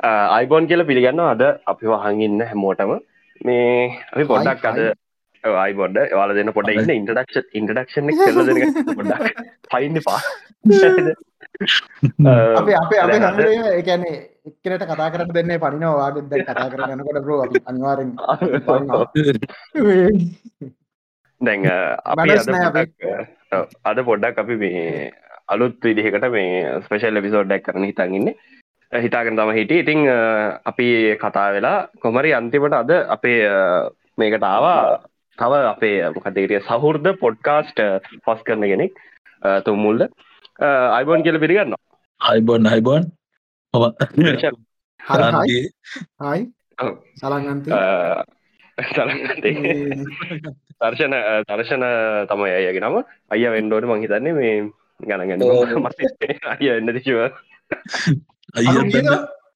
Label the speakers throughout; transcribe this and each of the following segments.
Speaker 1: අයිබෝන් කියල පිළිගන්න අද අපි වහඟඉන්න හැමෝටම. මේ අපි පොඩ්ඩක් අද අයිබොඩ වාල දෙන්න පොඩ ඉන්න ඉන්ටඩක්ෂ ඉන්ටඩක්ෂන් පොඩක් පයින්න පා
Speaker 2: අපේ අපේ අපේ නරේ එකැනේ එක්කනට කතා කරන්න දෙන්නේ පනිනවා වාගෙද කතා කරන්නකොට බ්‍රෝ අනිවාරෙන්
Speaker 1: දැන් අද පොඩ්ඩක් අපි මේ අලුත් විදිහකට මේ ස්පේෂල් එපිසෝඩ්ඩක් කරන හිතන්ගන්නේ හිතාගෙන තම හිට ඉතිං අපි කතා වෙලා කොමරි අන්තිමට අද අපේ මේකට ආවා. තව අපේ මොකදේටිය සහුර්ද පොඩ්කාස්ට පොස් කරන කෙනෙක් තුම්මුල්ද අයිබෝන් කියල පිළිගන්න
Speaker 3: අයිබොන් අයිබෝන්.
Speaker 2: හයි සලංගන්ත
Speaker 1: දර්ශන දර්ශන තමයි අයගේ නම. අය වෙන්ඩෝට මංහිතන්නේ මේ ගණගන්න අය එන්න දිශව
Speaker 3: අය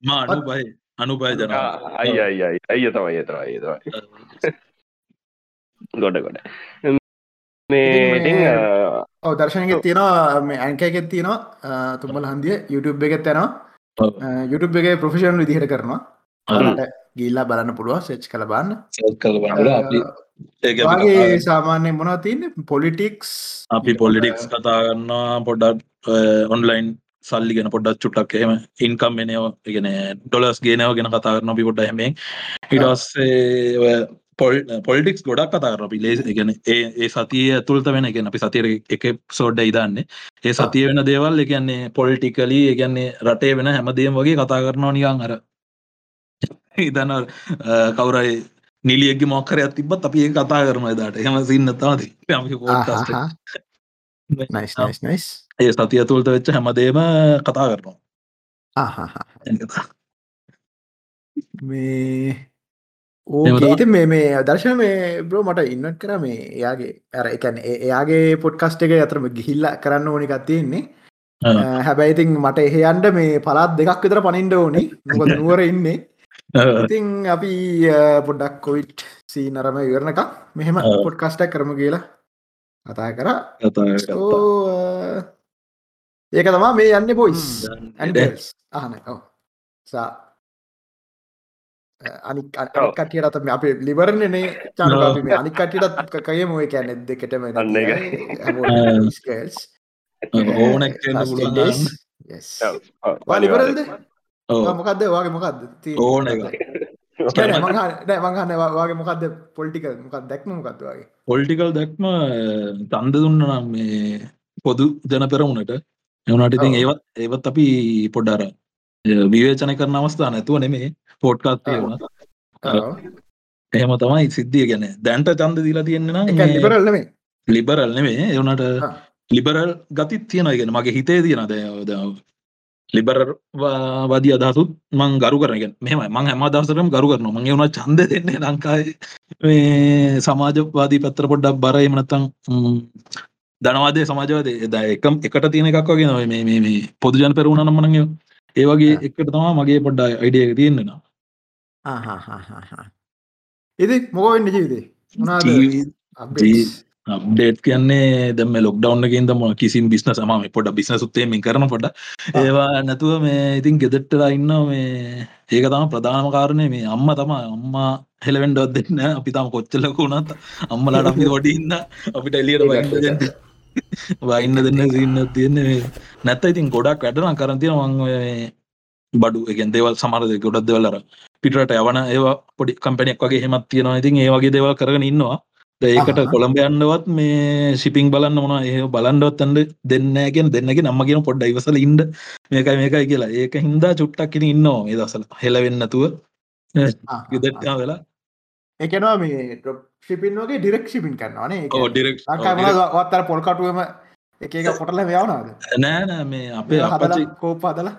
Speaker 3: මානුබයි අනුපය ජන
Speaker 1: අයි අයි අයි අය තමයි තම අය තමයි. ගොඩ ගොඩ. මේ
Speaker 2: ඔව දර්ශනක තියෙනවා. මේ ඇන්කයකෙත් තියෙනවා. තුම්මල හන්දිය YouTube එකෙත් යනවා. YouTube එක ප්‍රෆිෂන් විදිහට කරනවා. ගිල්ලා බලන්න පුළුවන් සෙච් කළ බන්න ඒගේ සාමාන්‍ය මොනා තියන්න? පොලිටික්ස්
Speaker 3: අපි පොලිටික්ස් කතාගන්නවා පොඩ්ඩක් ඔන්ලයින් සල්ලි ගෙන පොඩ්ඩක් චුට්ටක් එම ඉන්කම් එනව ගෙන ඩොලස් ගේනව ගෙන කතා කරන අපි පොඩ්ඩ හැමේ හිටස්සේ පොල් පොලිටික්ස් ගොඩක් කතාරන අපි. ලේ ගෙන ඒ සතිය ඇතුළත වෙන ගෙන අපි සතිර එක සෝඩ්ඩ ඉදන්නේ. ඒ සතිය වෙන දේවල් එකන්නේ පොලිටිකලි ඒගන්නේ රටේ වෙන හැමදේම වගේ කතා කරනවා නිකං අර. ඉදන්න කවුරයි නිලියගේ මොක්කරයක් තිබත් අපි ඒ කතා කරන එදාට. එහම සින්නතාද
Speaker 2: නයිස් නයිස් නයිස්
Speaker 3: ඒ සතිය තුළට වෙච්ච හැමදේම කතා කරනවා.
Speaker 2: මේ ඕට මේ මේ දර්ශන මේ බ්‍රෝ මට ඉන්නත් කර මේ එයාගේ ඇර එකැන එයාගේ පොඩ්කස්ට එක අතරම ගිහිල්ල කරන්න ඕනිකත් තියෙන්නේ. හැබැයිතින් මට එහෙයන්ට මේ පලාත් දෙකක් විතර පනින්ඩ ඕනි. මොකද නුවර ඉන්නේ. ඉතින් අපි පොඩ්ඩක් කොවිට් සී නරම ඉවරණක මෙහෙම පොඩ්කස්ටක් කරම කියලා කතා කර ඒක තමා මේ යන්න පොයිස් අහන සා අනික් කටියට අප අපේ ලිවරණනේ චන අනික් කටියටත් කය මොය කැන දෙකටම
Speaker 3: ඕන
Speaker 2: ලිවරල්ද මොකක්ද වගේ මොකක්ද
Speaker 3: ඕන
Speaker 2: මංහන්න වගේ මොකක්ද පොලිටික මොකක් දැක්ම මොකක්ද වගේ
Speaker 3: පොලිටිකල් දැක්ම තන්ද දුන්න නම් මේ පොදු ජන පෙරමුණට එවනට ඉතින් ඒවත් ඒවත් අපි පොඩ්ඩර විවේචන කරන අවස්ථා නැතුව නෙමේ පෝට්කාත් එහෙම තමයි සිද්ධිය ගැන දැන්ට චන්ද දීලා තියෙන්න්න
Speaker 2: ලිබරල්නේ
Speaker 3: ලිබරල් නෙමේ එවනට ලිබරල් ගතිත් තියෙනගෙන මගේ හිතේ තියෙන දව ලිබර වදී අදහසුත් මං ගරු කරගෙන මෙම මං හැම දසරම් ගරු කරන මගේ වුණ චන්ද දෙන්නේ ලංකායි සමාජවාදී පැත්තර පොඩ්ඩක් බර එමනත්තං ධනවාදය සමාජවාද එකම් එකට තියෙන එකක් වගේ නොව මේ මේ පොදුජන පෙරුණ නම්මනගේ ඒවගේ එකට තමා මගේ පොඩ්ඩ අයිඩිය තියෙන්න්නවා
Speaker 2: ඉදි මොකවෙන්න ජීවිතේ?
Speaker 3: අප්ඩේට් කියන්නේ දැම ලොක්ඩවන්න කින් තම කිසිම් බිස්න සම පොඩ බිස්න සුත්තේමින් කරන පොඩ ඒවා නැතුව මේ ඉතින් ගෙදෙට්ටලා ඉන්න මේ ඒක තම ප්‍රධානම කාරණය මේ අම්ම තම අම්මා හෙලවෙන්ඩොත් දෙන්න අපි තම කොච්චලක වුණත් අම්මලාට අපි ොඩ ඉන්න අපිට එලියට වයින්න දෙන්න සින්න තියන්නේ නැත්ත ඉතින් ගොඩක් වැඩන කරතිය මං බඩු එකෙන් දේවල් සමරද ගොඩක් දෙවල්ලර පිටට යවන ඒවා පොඩි කම්පනයක් වගේ හෙමත් තියෙනවා. ඉතින් ඒවගේ දේවල් කරගෙන ඉන්නවා. ඒකට කොළඹ යන්නවත් මේ ශිපිං බලන්න මොන ඒ බලන්ඩවත් අන්ඩ දෙන්නගෙන දෙන්නගේ නම්ම කියන පොඩ්ඩ ඉවසල ඉන්ඩ මේකයි මේකයි කියලා. ඒක හින්දා චුට්ටක්කින ඉන්නවා ඒ දසල. හෙලවෙන්නතුව ගෙදට්ටා වෙලා
Speaker 2: එකනවා මේ ශිපින් වගේ ඩිරෙක් ශිපින් කරන්නවානේ
Speaker 3: ඩිරෙක්
Speaker 2: වත්තර පොල්කටුවම එක එක පොටල යවනාද
Speaker 3: නෑනෑ මේ අපේ
Speaker 2: හදල කෝප හදලා?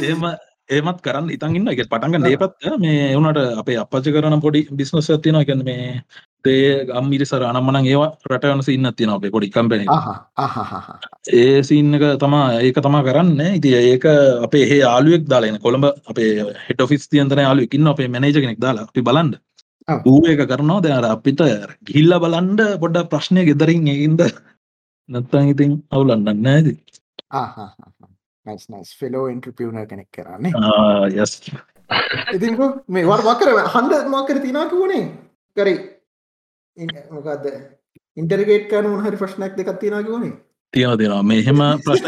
Speaker 3: ඒම ඒමත් කරන්න ඉතන් ඉන්න එක පටන්ග ඒපත් මේ එවුණට අපේ අපච්ච කරන පොඩි බිස්නස් ඇතින එකන මේ තේ ගම්මිරිසර අනම්මන ඒවා රටවන සින්න තියන අපේ පොඩි කම්පෙන ඒ සින්නක තමා ඒක තමා කරන්න. ඉති ඒක අපේ ඒ ආලුවෙක් දාලන කොළඹ අපේ හෙට ෆිස් තියන්තන යාලුවකින්න අපේ මැනේජ කෙනෙක් දාලා. අපි බලන්ඩ ඌ ඒක කරනවා. දෙර අපිට ගිල්ල බලන්ඩ පොඩ්ඩ ප්‍රශ්නය ගෙදරින් ඒඉද නැත්තං ඉතින් අවුලන්නන්න
Speaker 2: නයිස් ෆෙලෝ ඉන්ට්‍රපියන කෙනෙක් කරන්නේ
Speaker 3: යස්
Speaker 2: ඉති මේ වර්මකර හන්ඩ මකර තිනාක වුණේ කරේ. මොකක්ද ඉන්ටර්ගේට් කරන හරි ප්‍රශ්නයක් දෙකක් තිනාක වුණේ
Speaker 3: තියෙන දෙනවා මේ එහෙම ප්‍රශ්න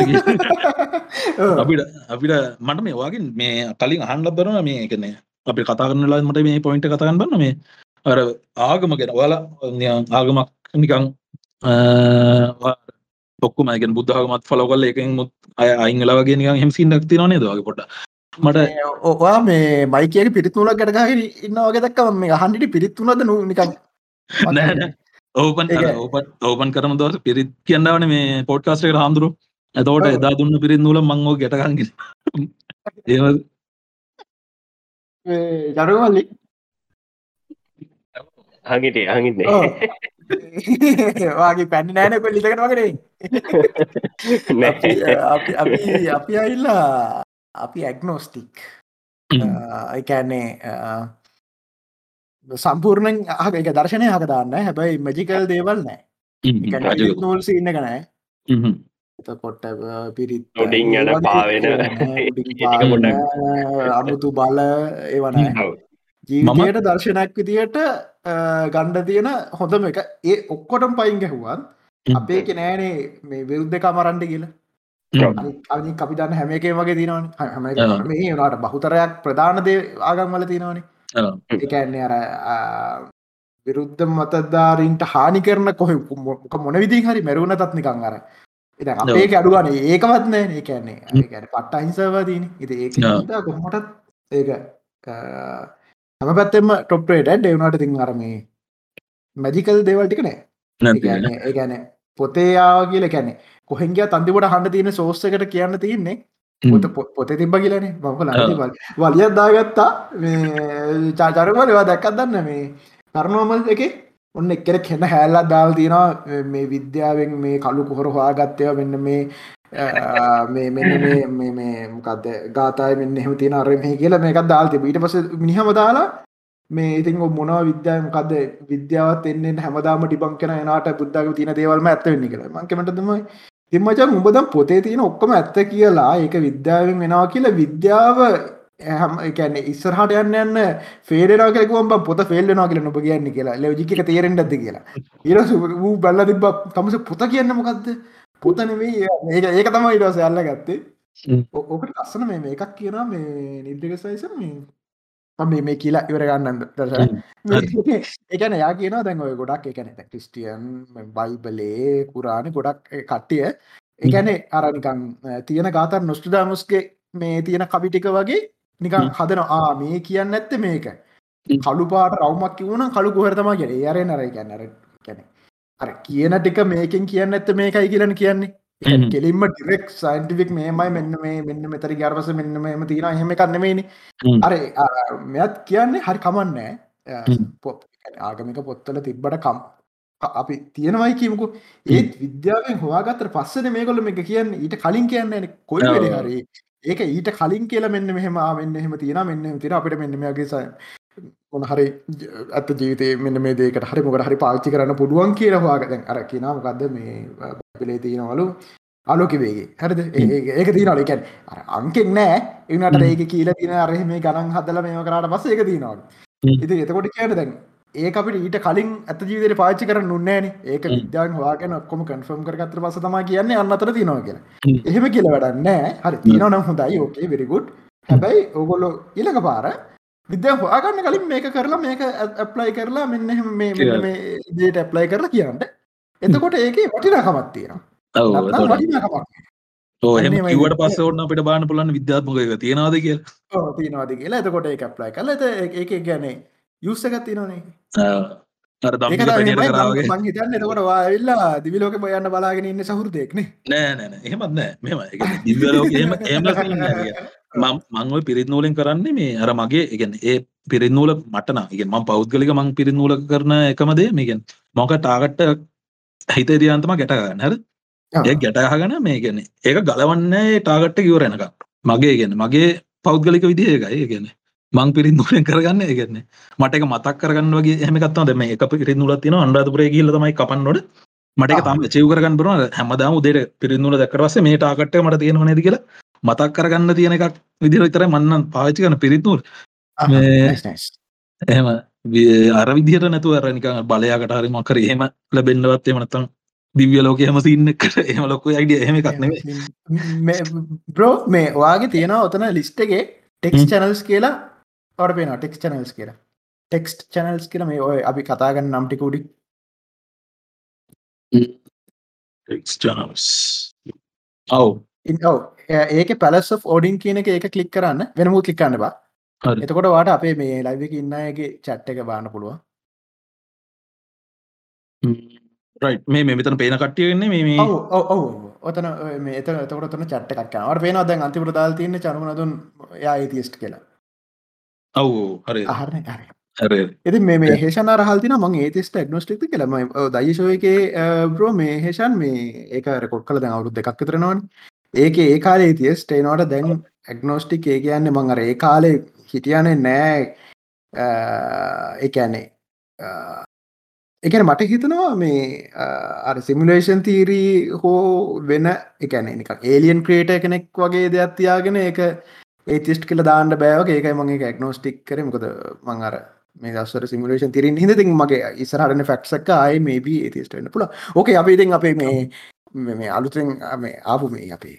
Speaker 3: අපිට අපිට මට මේ වගේ මේ කලින් අහන්ල බරන මේ එකනේ අපි කතා කරනලා මට මේ පොයින්ට කතාගන්න බන්න මේ. අර ආගම ගැන. ඔයාලා ආගමක් නිකං ඔක්කුම ගැන බුද්ධාගමත් ෆලෝකල් එකෙන් මුත් අය අයිංගලවගේ නිකන් හෙමසින් ක්ති නේ දගේ පොට
Speaker 2: මට ඔවා මේ මයිකයට පිරිත්තුලක් ගැටගහර ඉන්න වගේ දක්කම මේ හන්ඩිට පිරිත්තුනද නු නිකන්
Speaker 3: නෑ ඕපන් ඕපන් ඕපන් කරම දවස පිරිත් කියන්නවන මේ පොට්කාස්ටේට හාමුදුරු ඇතවට එදා දුන්න පිරිත් නූල මංගෝ ගැටකන්ග ඒ
Speaker 2: ජරුවල්ලි
Speaker 1: හගිට හගින්න
Speaker 2: වාගේ පැන්න නෑනකො ලිතකට වගේ අපි අපි අයිල්ලා අපි ඇක්නෝස්ටික් එකන්නේ සම්පූර්ණෙන් අහ එක දර්ශනය හක දාන්න හැබැයි මජිකල් දේවල් නෑ නෝල් සින්න කනෑ එතකොට පිරිත් ොඩින්
Speaker 1: යන පාවෙන
Speaker 2: අමුතු බල ඒවන ජීවිතයට දර්ශනයක් විදියට ගණ්ඩ තියෙන හොඳම එක ඒ ඔක්කොටම් පයින් ගැහුවන් අපේ කෙනෑනේ මේ විරුද්ධ කමරන්ඩ කියලා අනි අපි දන්න හැම එකේ වගේ තිනවන හැම මේ වනාට බහුතරයක් ප්‍රධාන දේ ආගම් වල තියෙනවනේ එකන්නේ අර විරුද්ධ මතධාරීන්ට හානි කරන කොහ මොන විදි හරි මැරුණ තත් නිකං අර එ අපේ අඩුවන ඒකවත් නෑ. ඒ කියන්නේ පට්ට අහිංසවාදීන ඉති ඒ කොහොමටත් ඒක හම පැත්තෙම ටොප්රේට ඩෙවුණට තින් අරමේ මැජිකල් දේවල්ටික නෑ ඒගැන පොතේයාව කියල? කැනෙ කොහෙන්ගේ තන්දිවට හන්න තියෙන සෝස්සකට කියන්න තියන්නේ. පොත තිබ කියලනේ බකල වලියත් දාගත්තා. චාචරමල ඒවා දැක්කත් දන්න මේ කරනුවමල් එක ඔන්න එක්කෙන කෙන හැල්ලත් දාල් තියෙනවා මේ විද්‍යාවෙන් මේ කලු කොහොර හොයාගත්තය මෙන්න මේ මේ මෙන්න මේ මොකක්ද ගාතයි මෙන්න එහෙම තියෙන අරම කියලා මේකත් දාල් තිබ ඊට පස මිනිහම දාලා මේ ඉතින් මොනවා විද්‍යාව මොකද විද්‍යාවත් එන්නේ හැමදාම ටිබං කෙන එනාට බුද්ධාගම තියෙන දේවල්ම ඇත්ත වෙන්නේ කියලා. මං කැමටදම තිමචන් උඹදම් පොතේ තියෙන ඔක්කොම ඇත්ත කියලා ඒක විද්‍යාවෙන් වෙනවා කියලා විද්‍යාව හැම එකැන්නේ ඉස්සරහට යන්න යන්න ෆේරෙනවා කෙකුවම් පොත ෆෙල්ලෙනවා කියලා නොබ කියන්න කියලා. ලෝජික තේරෙන්ටද කියලා. ඉරස වූ බල්ල තිබ තමස පොත කියන්න මොකක්ද පොතනෙවේ ඒක ඒක තම ඉටස අල්ල ගත්තේ ඕකට ලස්සන මේ එකක් කියනා මේ නිර්දක සයිස මේ මේ කියලා ඉවර ගන්නන්න දස එකන යා කියන දැන් ඔය ගොඩක් එකන ක්‍රිස්ටියන් බයිබලේ කුරාණ ගොඩක් කට්ටිය. එකන අරනිකං තියෙන ගාතර නොස්ටඩාමුස්ගේ මේ තියෙන කවිටික වගේ නිකන් හදනවා මේ කියන්න ඇත්ත මේක. කළු පාට රවමක් වුණ කළු කොහරතම කිය ඒරය නර කියන්නර කැන අර කියන ටික මේකෙන් කියන්න ඇත්ත මේකයි කියලන කියන්නේ. කෙලින්ම ටිරෙක් සයින්ටිෆික් මේමයි මෙන්න මේ මෙන්න මෙතරි ගර්වස මෙන්න මෙම තියෙන හෙම. කන්නමේනි අර මෙත් කියන්නේ හරි කමන්නෑ පොත් ආගමික පොත්තල තිබ්බට කම් අපි තියෙනවයි කියමුකු. ඒත් විද්‍යාවෙන් හවාගත්තර පස්සන මේකොල එක කියන්න. ඊට කලින් කියන්න කොයි හරි ඒක ඊට කලින් කියලා මෙන්න මෙහෙම මෙන්න එහෙම තියෙන මෙන්න තිර අපිට මෙන්න මේගේ සය මොන හරි ඇත ජීවිතය මෙන්න මේ දේකට හරි මොකට හරි පාච්චි කරන්න පුඩුවන් කියරවාගතැන් අර කිනාමකක්ද මේ පිලේ තියෙනවලු අලෝකිවේගේ හරිද? ඒක තියනල එකැන් අර අංකෙක් නෑ. එනට ඒක කියල තින අරහ මේ ගණන් හදල මේම කරට පස්ස එක තියෙනවා ඉති එතකොට කියන දැන් ඒ අපිට ඊට කලින් ඇත ජීවිතයට පාච්චි කර නුන්නෑන ඒක විද්‍යාන් වාගෙන ඔක්කොම කන්ෆර්ම් කරගත්තර පස තම කියන්නේ අන්න අතර තිනවා කියලා. එහෙම කියල වැඩන්නෑ හරි තින නම් හොඳයි. ඕකේ වෙරිගුඩ් හැබැයි ඕගොල්ලො ඉලක පාර විද්‍යා හොයාගන්න කලින් මේක කරලා මේක ඇප්ලයි කරලා මෙන්න මේ මේ දේට ඇප්ලයි කරලා කියන්න. එතකොට ඒක වටිනාකමත් තියෙනවා.
Speaker 3: වට පස්ස ඔන්න අපිට බාන පුලන් විද්‍යාත්මක තියෙනවාද කිය
Speaker 2: තියෙනවාද කියලා. එතකොට ඒ ඇප්ලයි කල ඒක ගැනේ යුස්සකත් තිනනේ හිතන්න එතකොට වාල්ලා දිවිලෝක බයන්න බලාගෙන ඉන්න සහුරදයෙක්න
Speaker 3: නෑ. නෑ එහෙමත් නෑ. මෙම මංව පිරිත්නූලෙන් කරන්නේ මේ අර මගේ ඉගැන් ඒ පිරිත්නූල මටන ඉගෙන් මං පෞද්ගලික මං පිරිත්නූල කරන එකමදේ මේගෙන් මොක ටාගට්ට හිත දියන්තම ගැටගන්න හැර ඒ ගැටහගන මේ ගැන ඒක ගලවන්නේ ටාගට්ට කිවරෙනක මගේ ගෙන මගේ පෞද්ගලික විදිහ එකයි ගැන මං පිරිත්නුවෙන් කරගන්න ඒගන්න මට මතක් කරගන්න වගේ හමකත්ව දෙම එක පිරිත්නුල තින අන්රාධපුරේ කියල තමයි කපන්නොට මට තම චව කරගන්න බරන හැමදාම උදේට පිරිත්නුල දක්කරවස මේ ටාකට මට තියෙන නද කියලා මතක් කරගන්න තියෙන එකක් විදිහට විතරයි මන්නම් පාවිච්චි කරන පිරිත්නූල් එහෙම අර විදිහට නැතුව අර නිකන් බලයකට හරි මොකක් හරි එහෙම ලැබෙන්නවත් එහෙම නැත්නම් දිව්‍ය ලෝකයේම සීන් එකකට එහෙම ලොකු අයිඩියා එහෙම එකක් නෙමෙයි.
Speaker 2: බ්‍රෝ මේ ඔයාගේ තියෙනවා ඔතන ලිස්ට් එකේ ටෙක්ස් චැනල්ස් කියලා ඔයාලට පේනවා ටෙක්ස් චැනල්ස් කියලා. ටෙක්ස්ට් චැනල්ස් කියලා මේ ඔය අපි කතා කරන නම් ටික උඩින්.
Speaker 3: ටෙක්ස් චැනල්ස් ඔව්
Speaker 2: ඔව්. ඒක පැලස් ෝඩින් කියන එක ඒක කලික් කරන්න. වෙනමු කලික් කන්න බා එතකොට වාට අපේ මේ ලයිවක ඉන්න අයගේ චැට් එක බාන්න පුළුවන්.
Speaker 3: මේ මෙතන පේන කට්ටියන්නේ මේ
Speaker 2: ඔව ඔතන මේ එත තකට තන චට්ට කක්කනවට පේන දැන් අන්තිපට දාල් තියන්න චරුණදුන් යා ඒතිස්ට කියලා
Speaker 3: ඔව් හරි
Speaker 2: අහරන එති මේ හේෂන රහල්තින මං ඒතිස්ට ක්නොස්ටික් කියලම දයිශෝ එක බ්‍රෝ මේ හේෂන් මේ ඒක රෙකොඩ් කල දැන් අවුරුද් දෙකක් තරනවන් ඒක ඒ කාලේ තියස් ටේනවට දැන් ඇගනෝස්ටික් ඒ කියන්න මං අර ඒ කාලේ හිටියනේ නෑ. එකැනේ එකන මට හිතනවා මේ අර සිමිලේෂන් තීරී හෝ වෙන එකන එක ඒලියන් ක්‍රේට කෙනෙක් වගේ දෙයක් තියාගෙන එක ඒතිස්ට කියල දාන්න බෑවක ඒකයි මගේ ඇක්නෝස්ටික් කර. මොකද මං අර මේ දස්සර සිමිලේෂන් තිරින් හිද තින් මගේ ඉසරහටන ෆක්සක් අයි මේබී ඒතිස්ටන්න පුල ඕකේ අපි ඉතින් අපේ මේ මේ අලුතෙන් මේ ආපු මේ අපේ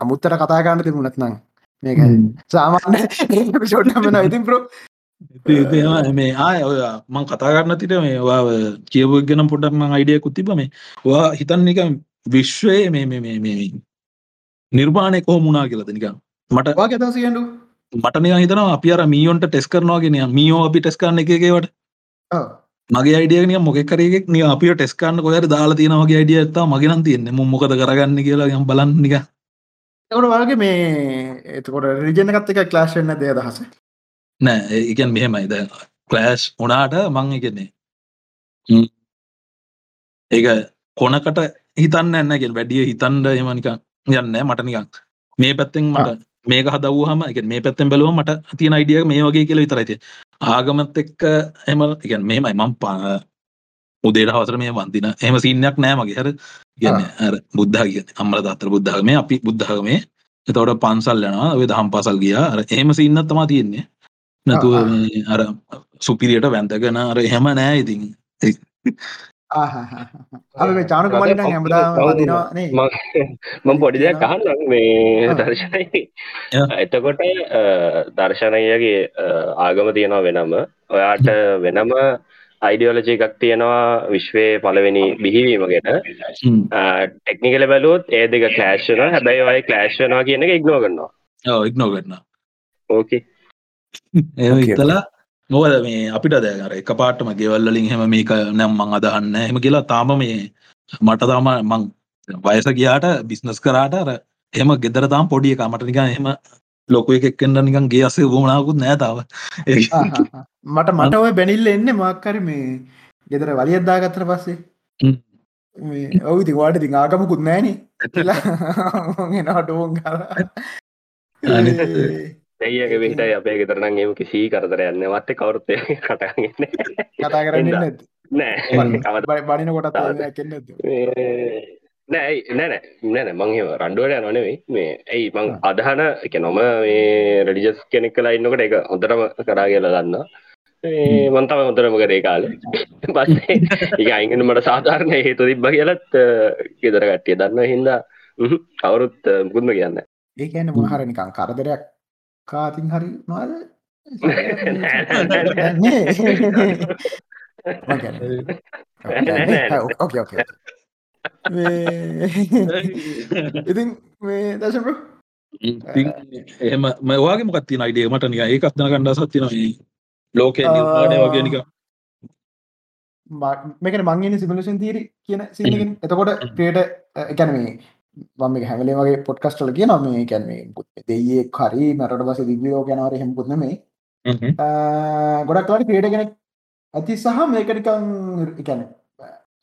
Speaker 2: අමුත්තර කතා ගන්න තිබුණත් නං මේක සාමාන්‍ය පිෂෝට්මන ඉතින් ප්‍රෝ
Speaker 3: මේ ආය ඔය මං කතා කරන්න තිට මේ වා කියව ගෙන පොඩක්ම අයිඩිය කුත්තිබ මේ වා හිතන්න එක විශ්වයේ මේ මේ මේ මේ නිර්මාණය කොහ මුණා කියලද නිකම් මට
Speaker 2: වාගතසියඩු
Speaker 3: මටනය හිතනවා අපි අර මීයොන්ට ටෙස් කරනවාගෙන මියෝ අපි ටෙස් කරන්න එකකවට මගේ අයිඩියනිය මොකෙක්කරෙක් නිය අපි ටෙස්කන්න කොයට දාලා තියෙනවගේ අයිඩිය ඇත්තා මගෙනන් තියන්නේ. මොකද කරගන්න කියලා යම් බලන්නික
Speaker 2: එකට වගේ මේ එතකොට රිජනකත් එක ක්ලාශන්න දේ දහස
Speaker 3: නෑ එකන් මෙහෙමයිද කලෑශ් උනාට මං එකන්නේ ඒක කොනකට හිතන්න ඇන්නගෙන් වැඩිය හිතන්ඩ එමනික යන්න මට නිකක් මේ පැත්තෙන් මට මේක හදවහම එක මේ පැත්තෙන් බැලුව මට තියෙන අයිඩිය මේ වගේ කියල විතරයිති ආගමත් එක්ක එම එකන් මෙහෙමයි. මං පා උදේට හවසර මේ වන්දින. එම සින්නයක් නෑ මගේ. හර. අර බුද්ධ කිය අම්මල දත්තර බුද්ධාගම අපි බුද්ධාගමේ එතවට පන්සල් යනවා. ඔය දහම් පසල් ගිය. අර එහෙම සින්නත් තමා තියෙන්නේ. නැතුව අර සුපිරියට වැන්තගෙන අර එහෙම නෑ ඉතින්
Speaker 2: අප චානක මලින හැමදා දිනවා
Speaker 1: මම පොඩි දෙයක් අහන්න මේ දර්ශනයි. එතකොට දර්ශනයගේ ආගම තියෙනවා වෙනම. ඔයාට වෙනම අයිඩියෝලජි එකක් තියෙනවා විශ්වයේ පලවෙනි බිහිවීම ගැන. ටෙක්නිකල බැලුවොත් ඒ දෙක කලෑශ්න හැබැයි ඔය කලෑශ්නවා කියන එක ඉක්නෝ කරනවා.
Speaker 3: ඉක්නෝ කරන්න
Speaker 1: ඕකේ
Speaker 3: ඒ ඉතලා මොකද මේ අපිට දැකර එක පාටම ගෙවල්ලින් හෙම මේක නම් මං අදහන්න එම කියලා තාම මේ මට තාම මං වයස ගියාට බිස්නස් කරාට අර එම ගෙදර තාම් පොඩිය එක මට නිකන් එම ලොක එකෙක්කෙන්ට නිකන් ගේ අසේ වුණනාකුත් නෑතාව
Speaker 2: මට මට ඔය බැනිල්ල එන්න මක්කර මේ ගෙදර වලියද්දා ගත්තර පස්සේ. ඔවු තිවාට ති ආගමකුත් නෑන. නටෝන්
Speaker 1: ඇයික විට අපේ ගෙතරන එම කිසි කරතර යන්න වත්ත කවරුත් කටගන්න
Speaker 2: කතා කරන්න
Speaker 1: නෑ.
Speaker 2: බනින කොට
Speaker 1: නෑ. නෑනෑ නෑන මං රණ්ඩුවට නොනෙවෙයි මේ ඇයි මං අදහන එක නොම මේ රඩිජස් කෙනෙක් කලා ඉන්නකට එක හොඳටම කරා කියලා දන්න මන්තම හොඳරම කරේ කාල. පස්සේ එක අයිගෙන මට සාධාරණ හේතු තිබ්බ කියලත් ගෙදර කට්ටිය දන්න හින්දා කවුරුත් මුකුත්ම කියන්න
Speaker 2: ඒ කියන්න මොහර නිකං කරදරයක් කාතින් හරි නොද ඕකේ ඕකේ ඉතින් මේ දශපු
Speaker 3: එහම මවාගේ මොකත් තින අයිඩිය මට නික ඒකත් දන කණ්ඩා සත්තින ලෝක නිර්මාණය වගේ නික
Speaker 2: මේක මංගෙන සිමලෂන් තීර කියන සිගෙන එතකොට ක්‍රේට එකැනමේ මම හැමලේ වගේ පොට්කස්ටල කිය නම කැන්ේ දෙයේ කරි මරට බස දිවියෝ ගැනවර හෙමුකුත් නෙමේ ගොඩක් ලාට ක්‍රේට කෙනෙක් ඇති සහ මේකනිකං එකැන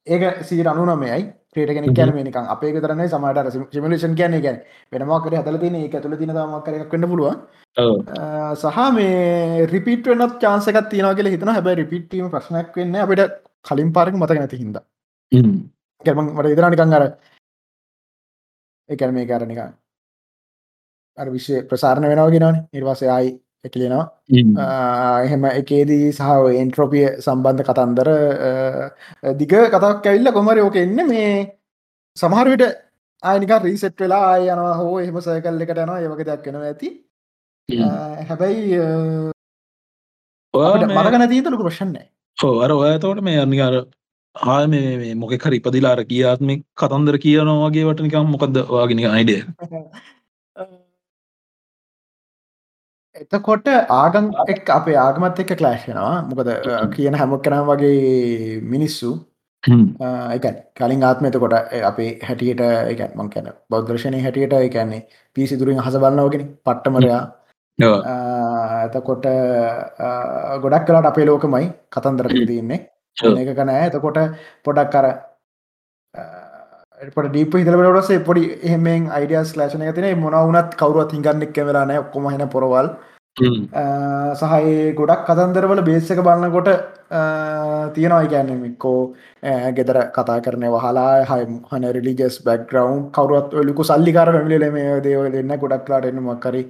Speaker 2: ඒක සීර අනුනමයයි ක්‍රේටගෙන කැන නිකන් අපේ තරන සමට සිමලේෂන් කියන ගැන වෙනමක්කර හතල තින එක තුළ තින මක්කරක් කන්න පුළුවන්. සහ මේ රිපිට වනත් චාන්සකත් තියන කියල හිතන හැබයි රිපිටීම ප්‍රශ්නයක් වෙන්න අපිට කලින් පාරක් මතක නැති හිද කැම මට ඉදරනිකං අර එකන මේ කාරනිකා අර විශ්ව ප්‍රසාරණ වෙනවාගෙනවන නිර්වාසය අයි එකලෙනවා එහෙම එකේදී සහ එන්ට්‍රෝපිය සම්බන්ධ කතන්දර දිග කතක් ඇවිල්ල කොමරි ඕක එන්න මේ සමහරවිට ආයනික රීසෙට් වෙලා යනවා හෝ එහෙම සයකල් එකට යනවා ඒවක දෙයක් වෙනවා ඇති. හැබැයි මරගන තීතලක ප්‍රශ්නෑ
Speaker 3: ඕ අර ඔය තවට මේ අනිකාර ආය මේ මොකෙක් හරි ඉපදිලාර කියාත්ම කතන්දර කියනවා වගේ වට නිකම් මොකක්ද වාගෙන අයිඩිය
Speaker 2: එතකොට ආගම් එක් අපේ ආගමත් එක්ක ක්ලෑශ්නවා මොකද කියන හැමක් කරම් වගේ මිනිස්සු එක කලින් ආත්මත කොට අපේ හැටියට එක මං කැන බෞද්ධර්ශනය හැටියට එකන්නේ පිසිදුරින් හස බලන්නවගෙන පට්ටමරයා. එතකොට ගොඩක් කලාට අපේ ලෝකමයි කතන්දරක තියන්නේ එක කනෑ එතකොට පොඩක් කර පට ඩීප හිතලටසේ පොඩි එහෙමෙන් අයිඩියස් ලේෂන තින මොන වනත් කවරුවත් හිගන්නෙක් වෙලානෑ ඔක්කොම හන පොරවල්. සහයි ගොඩක් කතන්දරවල බේසක බලන්නකොට තියෙනවා. කියන්නමිකෝ ගෙදර කතා කරන වහලා හයි හන රිලිජස් බැක්ග්‍රවන්් කවරුවත් ඔලිකු සල්ලිකාර පැමිලි මේ දේව දෙන්න ගොඩක් ලාට එන්න මක්කරි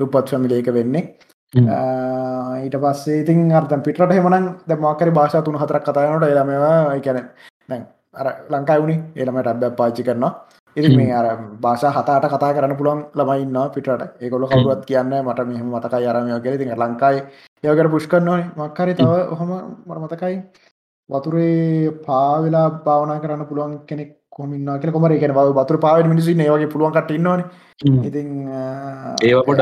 Speaker 2: දුපත් ෆමිලේක වෙන්නේ ඊට පස්සේ ඉතින් අර්තන් පිටට හෙමන දමක්කර භාෂා තුන හතරක් කතායනට එළමවා එකැන දැන් අර ලංකායි වුණේ එළමට අබ්බ පාච්චි කරනවා. ඉති මේ අර භාෂා හතාට කතා කරන්න පුළුවන් ළමයින්න පිටට ඒකොල කවරුවත් කියන්න මට මෙහම මතකයි අරමය කෙ ති ලංකායි යකට පුෂ් කරනවාන මක්කරි තව ඔහොම මට මතකයි. වතුරේ පාවෙලා භාවනා කරන්න පුළුවන් කෙනෙක් කොමින්නා කියල. කොමර එකන බව බතුර පාව මිනිසි ඒවගේ පුළුවන් කට ඉන්නවන. ඉතින්
Speaker 3: ඒකොට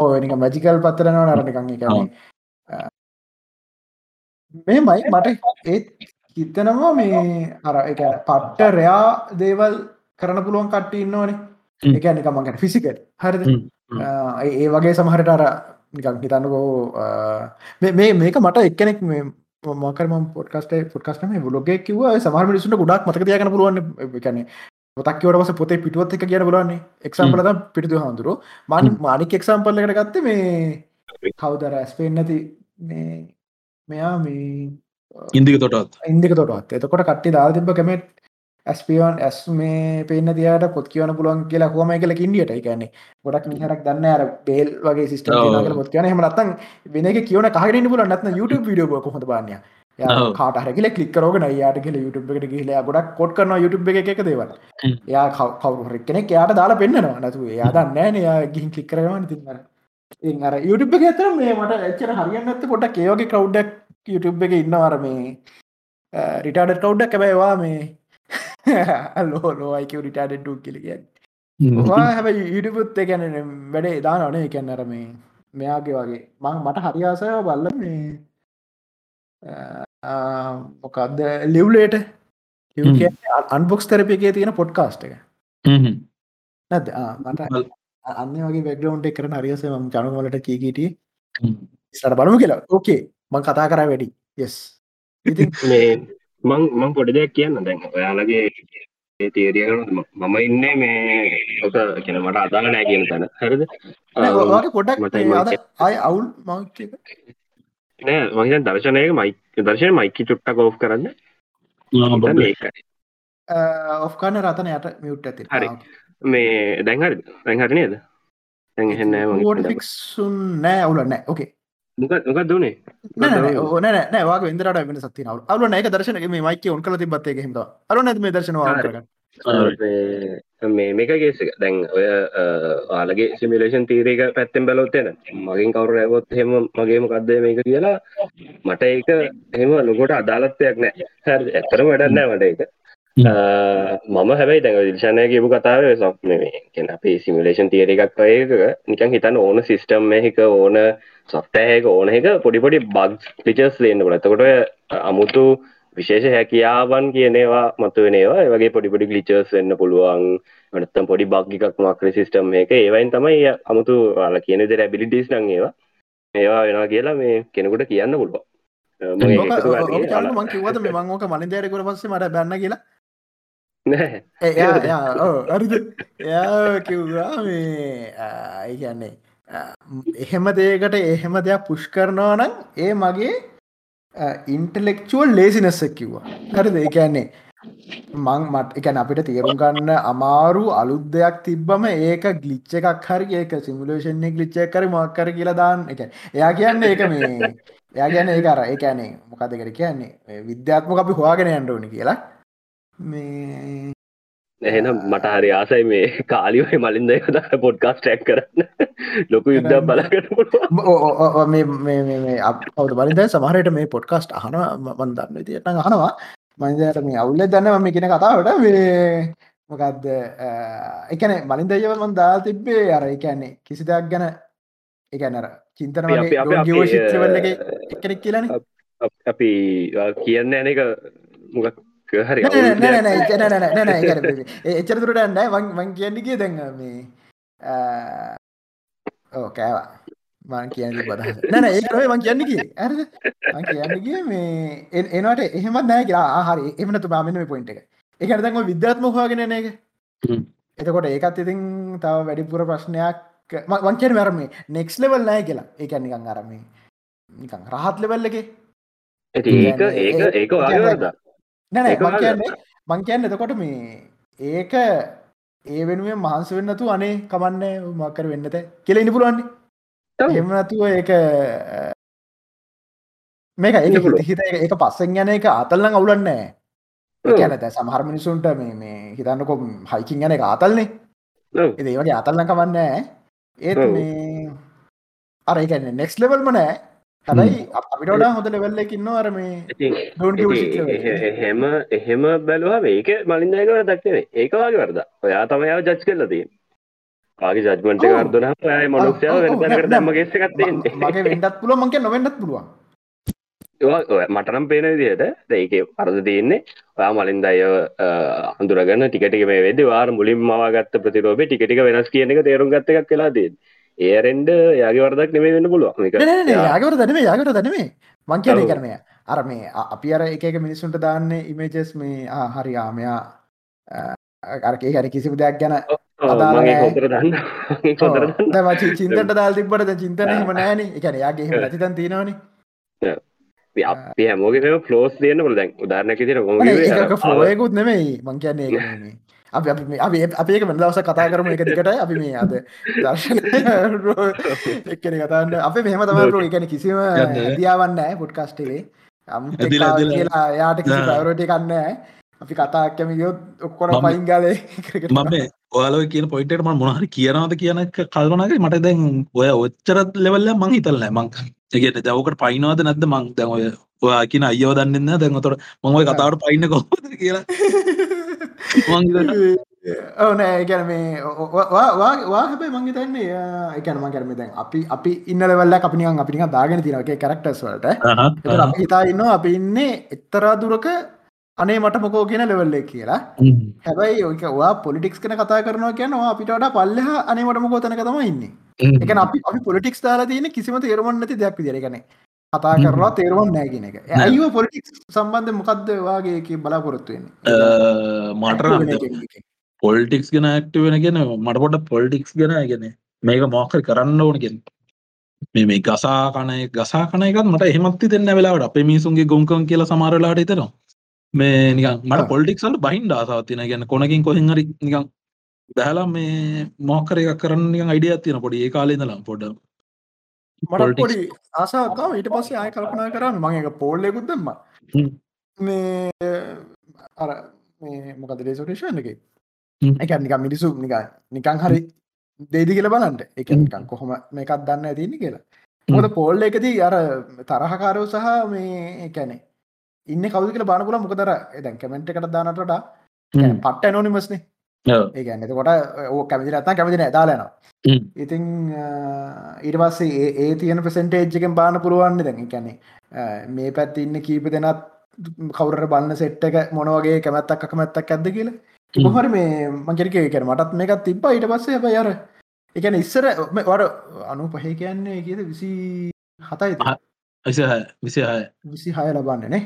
Speaker 2: ඕ නික මැජිකල් පත්තරනවා නරටකං එකන්නේ මේ මයි මට ඒත් හිතනවා මේ අර එක පට්ට රයා දේවල් කරන පුළුවන් කට ඉන්නවනේ. එක නිකමකට ෆිසිකට හරිද? ඒ වගේ සමහරට අර නිකක් හිතන්නකෝ මේ මේක මට එක්කෙනෙක් මේ මොකරම පොට්කස්ට පොට්කස්ටම ලොගේ කිව සමහර මිනිසුට ගොඩක් මතක තියගන පුළුවන් කැනෙ පොතක්කවට පොතේ පිටුවත් එක කියන බලන්නේ. එක්සම්පල පිටු හඳුරු මාන මානික එක්සම්පල්ල එකට ගත්ත මේ කවදර ඇස්පෙන් නැති මේ මෙයා මේ
Speaker 3: ඉන්දික තොටත්
Speaker 2: ඉන්දික තොටත් එතකොට කට්ටි දා තිබ කමෙට් ඇස්පියන් ඇස් මේ පේන තියට පොත් කියවන පුලුවන් කියලා හොම කියල ඉන්ඩියට එකන්නේ ගොඩක් නිහරක් දන්න අර බේල් වගේ සිිට පොත් කියන හමනත්තන් වෙන කියවන කහරන්න පුල නත්න YouTube විඩියෝ කොහොඳ බාන්නය කාටහරකිල කලික්කරෝගන යාට කියල YouTube එකට කියල ගොඩක් කොට් කරන YouTube එක එක දේවල්. යා කවරු කෙනෙක් යාට දාලා පෙන්න්නවා. නතු යා දන්න යා ගිහින් කලික්කරවන්න තින්න අර. YouTube එක ඇතර මේ මට එච්චර හරියන්නත් පොට කයෝගේ කවුඩක් YouTube එක ඉන්නවර මේ රිටාඩ කවුඩ්ඩක් කැබැවා මේ ලෝ ලෝයික රිටාඩටු කෙලිග හැබ ඉඩිපුත් එකැන වැඩේ දා නොනේ එකැන් අර මේ මෙයාගේ වගේ. මං මට හරියාසය බල්ල මේ මොකක්ද? ලිව්ලේට? අන්බොක්ස් තරප එකේ තියෙන පොඩ්කාස්ට එක. නැද මට අන්න වගේ බැග්‍රවන්් එක කරන හරියස ම ජනවලට කීකීට සට බලමු කියලා. ඕකේ මං කතා කර වැඩි. යෙස්
Speaker 1: මේ මං මං පොඩි දෙයක් කියන්න දැන්. ඔයාලගේ තේරියකන මම ඉන්න මේ ඔක කියන මට අදාල නෑ කියන තැන. හරිද?
Speaker 2: පොඩක් අය අවුල් මං
Speaker 1: නෑ මහිත දර්ශනයක මයි දර්ශන මයිකි චුට්ට කෝ් කරන්න.
Speaker 2: ඔෆ්කාන රතන යට මියුට් ඇති.
Speaker 1: හරි. මේ දැන්හරි දැන්හරි නේද?
Speaker 2: දැ ික්සුන් නෑ අවුල නෑ ඕකේ
Speaker 1: මොකක් දුනේ
Speaker 2: ඕන නෑ වාගේ ඉදරට වෙන සති නව අලු නෑක දර්ශන මේ මයික ඔන් කල තිබත්තේ හිද අලු නැති මේ දර්ශනවා
Speaker 1: මේ මේක ගේසක දැන් ඔය ආලගේ සිමිලේෂන් තීරක පැත්තෙන් බැලොත්තෙන මගින් කවරු ඇවොත් හෙම මගේම කක්දය මේක කියලා මට ඒක එහෙම ලොකොට අදාලත්වයක් නෑ. හැ ඇත්තර වැඩන්නෑ මට එක මම හැබයි දැඟ දිර්ශනය කියපු කතාව සොක් මේ කෙන අපේ සිමිලේෂන් තියර එකක් ඒක නිකන් හිතන්න ඕන සිිස්ටම් එක ඕන සොෆ්ටෑක ඕන එක පොඩිපොඩි බග් පිචස් ලේන්න කොලතකොට අමුතු විශේෂ හැකියාවන් කියනවා මතු වෙනවා වගේ පොඩිපොඩි ගලිචර්ස් වෙන්න පුළුවන්. වනත්තම් පොඩි බග්ගිකක් මක්‍ර සිිස්ටම් එක. ඒවයින් තමයි අමුතු ල කියන දෙර ඇබිලිටිස් නං ඒවා. ඒවා වෙනවා කියලා මේ කෙනෙකුට කියන්න පුළුවන්.
Speaker 2: මං කිවත මේ මංෝක මලින් දෑරකට පස්සේ මට බැන්න කියලා? අරිද එයා කිව්වා මේ කියන්නේ එහෙම දේකට එහෙම දෙයක් පුෂ් කරනවා නම් ඒ මගේ ඉන්ටලෙක්චුවල් ලේසිනස්සක් කිව්වා. හරිද? ඒ කියන්නේ මං මට එකැන අපිට තේරුම් ගන්න අමාරු අලුත් දෙයක් තිබ්බම ඒක ගලිච්ච එකක් හරි ඒක සිමුලේෂන්නේ ගලිච්ච කර මක්කර කියලා දාන්න. එක එයා කියන්න ඒක මේ එයා ගැන ඒ අර ඒකැනේ මොකදකට කියන්නේ විද්‍යාත්ම අපි හොයාගෙන යන්ඩෝනි කියලා. මේ
Speaker 1: එහෙනම් මට හරි ආසයි මේ කාලිවයි මලින්ද කත පොඩ්කාස් ටැක් කරන්න. ලොකු යුද්ධ බලකට
Speaker 2: මේ අවුද බලින්ද සමහරයට මේ පොඩ්කාස්ට අහන මන්දන්න තියටන අහනවා. මන්දට මේ අවුල්ල දන්න ම කියෙන කතාවට මේ මොකක්ද එකන මලින් දයව මන් දා තිබ්බේ අර එකන්නේ කිසි දෙයක් ගැන එකනර චින්තන ශිත්‍රවල්ල එකනෙක් කියලන.
Speaker 1: අපි කියන්න ඇන එක මොකක් හරි
Speaker 2: එච්චරතුරට ඇන්නයි මං කියන්නගේ දැන් මේ ඕ කෑවා. මං කියන්න බදහ නැන ඒකේ මං කියන්නකි ඇර මං කියන්නගේ මේ එනට එහෙමත් නෑ කියලා. හරි එමනතු බාමන මේ පොයින්ට එක. එක දැන්ම විද්‍යාත්ම හවාගෙන එක. එතකොට ඒකත් ඉතින් තව වැඩිපුර ප්‍රශ්නයක්. වංකෙන් වැරම නෙක්ස් ලෙවල් නෑ කියලා. ඒක නිකං අරමේ නිකං රහත් ලෙවල් එක.
Speaker 1: ඒක ඒක ඒක වගේද
Speaker 2: නැන මංකයන්නේ මංකයන්න එතකොට මේ ඒක ඒ වෙනුවෙන් මහන්ස වෙන්නතු අනේ කමන්න මක්කර වෙන්නත කෙල ඉනි පුළුවන්නේ. එමනතුව ඒක මේක ඒ හිත ඒක පස්සෙන් ගැන එක අතල්ලං අවුලන්නෑ ඒනත සමහර මිනිසුන්ට මේ මේ හිතන්නකො හයිකින් ගැන එක අතල්න්නේ ඒ වගේ අතල්ලං කමන්නෑ ඒත් මේ අර එකන්නේ නෙක්ස් ලෙවල්ම නෑ හැබයි අපිට වඩා හොඳ ලෙවල්ලකින්න අර මේ
Speaker 1: එහෙම එහෙම බැලවා මේක මලින්දයකව දක්නේ ඒකවාගේ වරද ඔයා තමයාව ජච් කරලදී ආගේ ජත්මට කරදන ය මනුක්ෂයාව වෙනකට දම්ම ගෙස්සකත්තේ
Speaker 2: මගේ වෙන්ඩත් පුළුව මගේ නොවෙන්නත් පුළුවන්.
Speaker 1: මටනම් පේන විදිහට ඒක පරද තියන්නේ. ඔයා මලින් අය අඳුරගන්න ටිකටික මේ වෙද වාර මුලින් මවාගත්ත ප්‍රතිරෝපේ ටිකටික වෙනස් කියන එක තේරුම් ගත්ත එකක් කියලා දේ ඒරෙන්ඩ යාගේ වරදක් නෙමේ වෙන්න පුළුවන්.
Speaker 2: යාගවර දනේ යාගට දනමේ මං කියන කරනය අර මේ අපි අර එක මිනිස්සුන්ට දාන්න ඉමේජස් මේ හරි ආමයා අරකේ හරි කිසිම දෙයක් ගැන චින්තට දල් තිබට චින්තන හම නෑන එකන යාගේ රතිතන් තියෙනවාන.
Speaker 1: අපි හැමෝගේ ෆලෝස් තියන්න පොළ දැන් උදාරණ කිතර
Speaker 2: ෆලෝයකුත් නෙමයි. මං කියන්නේ අපි අපේක වෙන දවස කතා කරම එක දිකට අපි මේ අද දර්ශන එක්කන කතාන්න අප මෙහම තමරු එකන කිසිම දියාවන්න පුඩ්කස්ටේ කියලා යාට පැවරෝටි කන්න අපි කතා කැම යොත් ඔක්කොන පයිංගලේ
Speaker 3: මම ඔයාලව කියන පොයිටට ම මොහරි කියනවාද කියන කල්වනගේ මට දැන් ඔය ඔච්චරත් ලෙවල්ල මං හිතල්ල මං ඒගට දවකට පයිනවාද නැද මං දැන් ඔය ඔයා කියන අයෝ දන්නන්න දැන්තොට මොයි කතාවට පයින්න කොහොද කියලා
Speaker 2: ඕනෑ ගැන මේ වා හැබයි මංගේ තන්නේ එකනම කරම දැන් අපි අපි ඉන්නලවල්ල අපිනිියන් අපිනික දාගෙන තිනගේ කරක්ටස් වලට. හිතා ඉන්න අපි ඉන්නේ එක්තරා දුරක අනේ මට මොකෝ කියන ලෙවල්ලේ කියලා. හැබයි ඕක වා පොලිටික්ස් කන කතා කරනවා කියනවා අපිට වඩා පල්ලහ අනේ මට මොකෝතනක තම ඉන්නේ. එක අපි පොලිටික්ස් දාලා තියෙන කිසිම තේරුමන්නති දෙයක් විදිරගන කතා කරලා තේරුවන් නෑගෙන එක. ඇයිව පොලිටික් සම්බන්ධ මොකක්ද වගේ බලාපොරොත්තුවෙන්
Speaker 3: මට පොල්ටික්ස් ගෙන ඇක්ට වෙනගෙන මට පොට පොල්ටික්ස් ගෙන ගෙන මේක මොක්කර කරන්න ඕනගෙන් මේ මේ ගසා කනය ගසා කනයකත් මට එහෙමත්ති දෙන්න වෙලාවට. අපේ මිසුන්ගේ ගොංකන් කියලා සමාරලාට තර මේ නිකන් මට පොල්ටික්සල්ට බහින්ඩ ආසාතින ගැන කොනකින් කොහෙන් හරි නිකන් බැහලා මේ මොක්කර එක කරන්න අයිඩිය තියන පොඩි. ඒ කාලෙදලා පොඩ
Speaker 2: මට පොඩි ආසාකාව ඊට පස්සේ ආය කල්පනා කරන්න මං එක පෝල්ලෙකුත් දෙම මේ අර මේ මොකද රේසෝටේෂන් එක? එක නික මිනිසු නික නිකං හරි දේදි කියල බලන්ට එක නිකන් කොහොම මේකත් දන්න ඇතින්නේ කියලා. මොද පෝල්ල එකදී අර තරහකාරෝ සහ මේ එකැනේ ඉන්න කවු කියල බානකුල මොකදර දැන් කමෙන්ට් එකට දානටට පට්ට නොනිමස්නේ ඒගැන්න එතකොට ඕ කැමිදි නත්තා කැමිදින ඇදාලනවා ඉතිං ඊට පස්සේ ඒ තියෙන ප්‍රසෙන්ටේජ්ජකෙන් බාන පුළුවන්න දැන්. කැනෙ මේ පැත් ඉන්න කීප දෙනත් කවුර බලන්න සෙට් එක මොනවගේ කැමැත්තක් කමැත්තක් ඇද කියලා? කොහර මේ මංකරික කර මටත් මේකත් තිබ්බ. ඊට පස්සේ අප යර එකන ඉස්සර වර අනු පහේ කියන්නේ කියද? විසි හතයි
Speaker 3: විසි
Speaker 2: විසි හය ලබන්න නේ.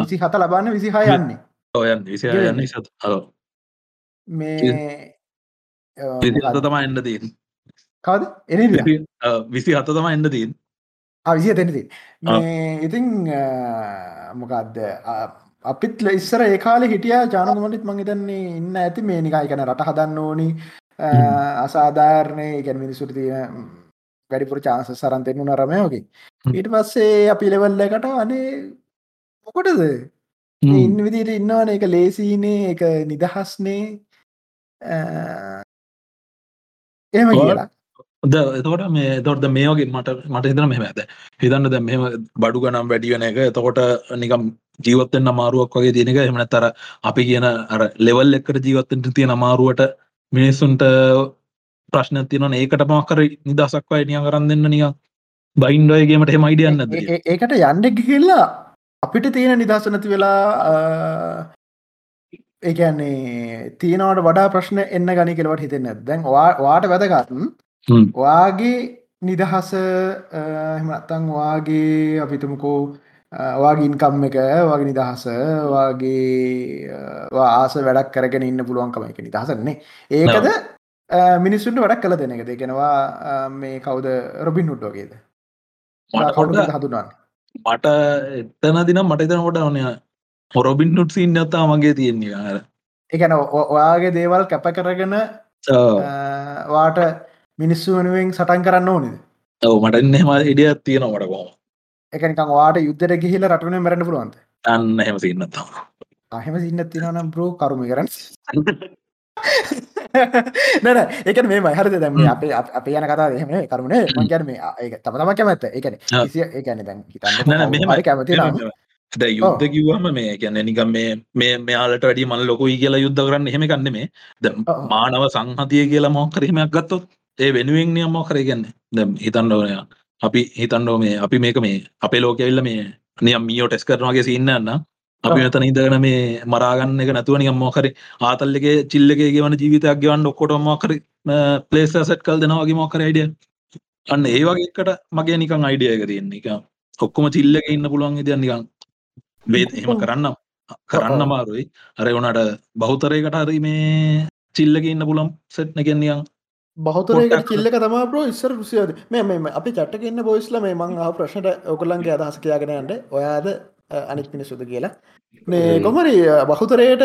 Speaker 2: විසි හත ලබන්න විසි හය යන්නේ.
Speaker 3: ඔයන් විසි යන්න සත් හලෝ
Speaker 2: මේ
Speaker 3: තමා එන්න දීන්
Speaker 2: කවද? එන
Speaker 3: විසි හත තමා එන්න දීන්
Speaker 2: අවිසිය තැනති ඉතිං මොකක්ද අපිත් ඉස්සර ඒ කාලේ හිටිය ජානකමලිත් මං හිතන්නේ ඉන්න ඇති මේ නිකයි කන රට හදන්න ඕනි. අසාධාරණය එකැන මිනිසුට තියෙන වැඩිපුර චාන්ස සරන් දෙන්නු නරමයෝගේ ඊට පස්සේ අපි ලෙවල්ල එකට අනේ මොකොටද? ඉන්න විදිට ඉන්නවන. එක ලේසිනේ එක නිදහස්නේ එහෙම කියලා.
Speaker 3: ද එතකොට මේ තොට මේෝගේ මට මට හිතන මෙම ඇත හිතන්න ද මෙම බඩු ගනම් වැඩියන එක. එතකොට නිකම් ජීවත්තෙන් අමාරුවක් වගේ තියෙනක එමන තර අපි කියන අර ලෙවල් එකට ජීවත්තෙන්ට තියෙන අමාරුවට මිනිස්සුන්ට ප්‍රශ්න තියන ඒකට මක්කර නිදසක් අය නිය කරන්න දෙන්න නික බයින්ඩෝයගේමට හෙම අයිඩියන්න
Speaker 2: ඒකට යන්ඩෙක් කියලා අපිට තියෙන නිදහස නැති වෙලා ඒකන්නේ තියනවට වඩා ප්‍රශ්න එන්න ගනි කෙලවට හිතෙන්න දැන් වාට වැදගත්න් වාගේ නිදහස එමත්තං වාගේ අපිතුමකෝ වාගින්කම් එක වගේ නිදහස වගේ ආස වැඩක් කරගෙන ඉන්න පුළුවන්කම එක නිදහසන්නේ ඒකද මිනිස්සුන්ට වැඩක් කළ දෙන එක දෙගෙනවා මේ කවුද? රොබින් හුඩ්ඩෝගේද
Speaker 3: හතුනන් මට එතන දිනම් මට එතනකොට ඕනය හොරොබින් නුට් සින්න අත්තා මගේ තියෙන්නේ අර
Speaker 2: එකන ඔයාගේ දේවල් කැප කරගෙන වාට මිනිස්සු වෙනුවෙන් සටන් කරන්න ඕනද?
Speaker 3: ඔව මට එන්නම ඉඩියත් තියෙනවට කොම
Speaker 2: එකනිකං වාට යුද්ධර ගිහිල රටන මරන්න පුළුවන්ද?
Speaker 3: අන්න හෙම සින්නත්තා
Speaker 2: අහෙම සින්න තිනනම් බ්‍රෝ කරුම කරන්න නැන එක මේ මහරද දැම අප අප යන කතා දෙහම කරුණේ මංකැන මේ ඒක තම තම කැමැත්ත. එකන ඒකන දැන් හිතන්න කැමති
Speaker 3: ද යුද්ධ කිව්වම මේ ගැන නිකම් මේ මේ මෙයාලට වැඩි මල් ලොකුයි කියලා යුද්ධ කරන්න එහෙම කන්න මේ. ද මානව සංහතිය කියලා මොක්කරීමයක් ගත්තොත් ඒ වෙනුවෙන් නියම් මොකරේ ගන්න ද හිතන්න ඕනය අපි හිතන්නෝ මේ අපි මේක මේ අපේ ලෝකඇවිල්ල මේ නියම් මියෝ ටෙස් කරනවාගේ සින්නන්න අපි මෙතන ඉදගෙන මේ මරාගන්න එක නැතුව නියම් මොකරි ආතල්ලගේ චිල්ලගේ ගෙවන ජීවිතයක් ගෙවන් ඔක්කොට මොකර පලේස සට් කල් දෙනවාගේ මොකර අයිඩිය අන්න ඒ වගේකට මගේ නිකං අයිඩිය එක තියෙන්නේ. එක ඔක්කොම චිල්ලක ඉන්න පුළුවන් ඉදිය නිකං වේද එහෙම කරන්න කරන්න මාරුයි අර වනට බෞතරයකට හරි මේ චිල්ලක ඉන්න පුළම් සෙට්න කෙන්නියන්
Speaker 2: බහතරයක කිල්ලක තමා බ්‍රෝ ඉස්සර රුසියද මේ මෙම අපි චට්ටක ඉන්න බොයිස්ල මේ මං ආ ප්‍රශ්නට ඔකුල්ලන්ගේ අදහස කියගෙනයන්ට ඔයාද අනිත් මිනිසුද කියලා. මේ කොමරි බහුතරයට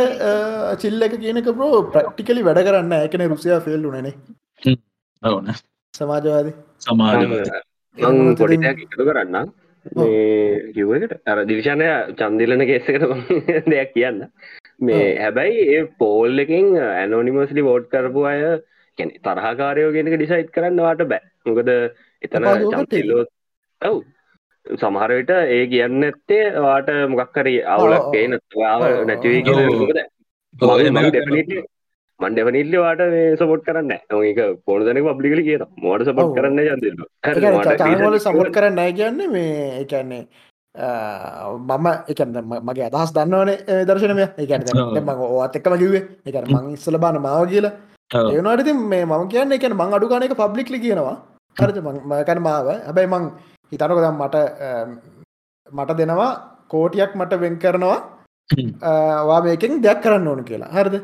Speaker 2: චිල්ල එක කියනක බ්‍රෝ ප්‍රක්ටිකලි වැඩ කරන්න එකන රුසියා ෆෙල්ලු නේ.
Speaker 3: ඕන
Speaker 2: සමාජවාද.
Speaker 3: සමාජ
Speaker 1: පොඩිටයක් එකතු කරන්න මේ කිව්වට අර දිවිශණය චන්දිලන කේසකට දෙයක් කියන්න. මේ හැබැයි ඒ පෝල් එකින් ඇනෝනිමස්ලි වෝට් කරපු අය කැන තරහකාරයෝ ගෙනක ඩිසයිට් කරන්න වාට බෑ. මොකද එතන චම්තිලෝ ඔව්. සමහරවිට ඒ කියන්න ඇත්තේ වාට මොකක්කර අවුලක් පේන වාව නැතිවී කිය මන් ඩෙවනිල්ලි වාට සපොට් කරන්න ඒක පොන දන පබ්ලිකල කිය මෝට සපොට් කරන්න
Speaker 2: යන්න සපොට් කරන්න කියන්න මේ එකන්නේ මම එක මගේ අදහස් දන්නවනේ දර්ශනය එක ම ඕත් එක්කම කිවේ එක මං ඉස්සල බාන මාව කියලා. ඒනට මේ මම කියන්න එක මං අඩුගානක පබ්ලික්ලි කියනවා. හරච මකැන මාව. හැබැයි මං හිතනකොදම් මට මට දෙනවා කෝටියක් මට වෙන් කරනවා වා මේකෙන් දෙයක් කරන්න ඕන කියලා. හරිද?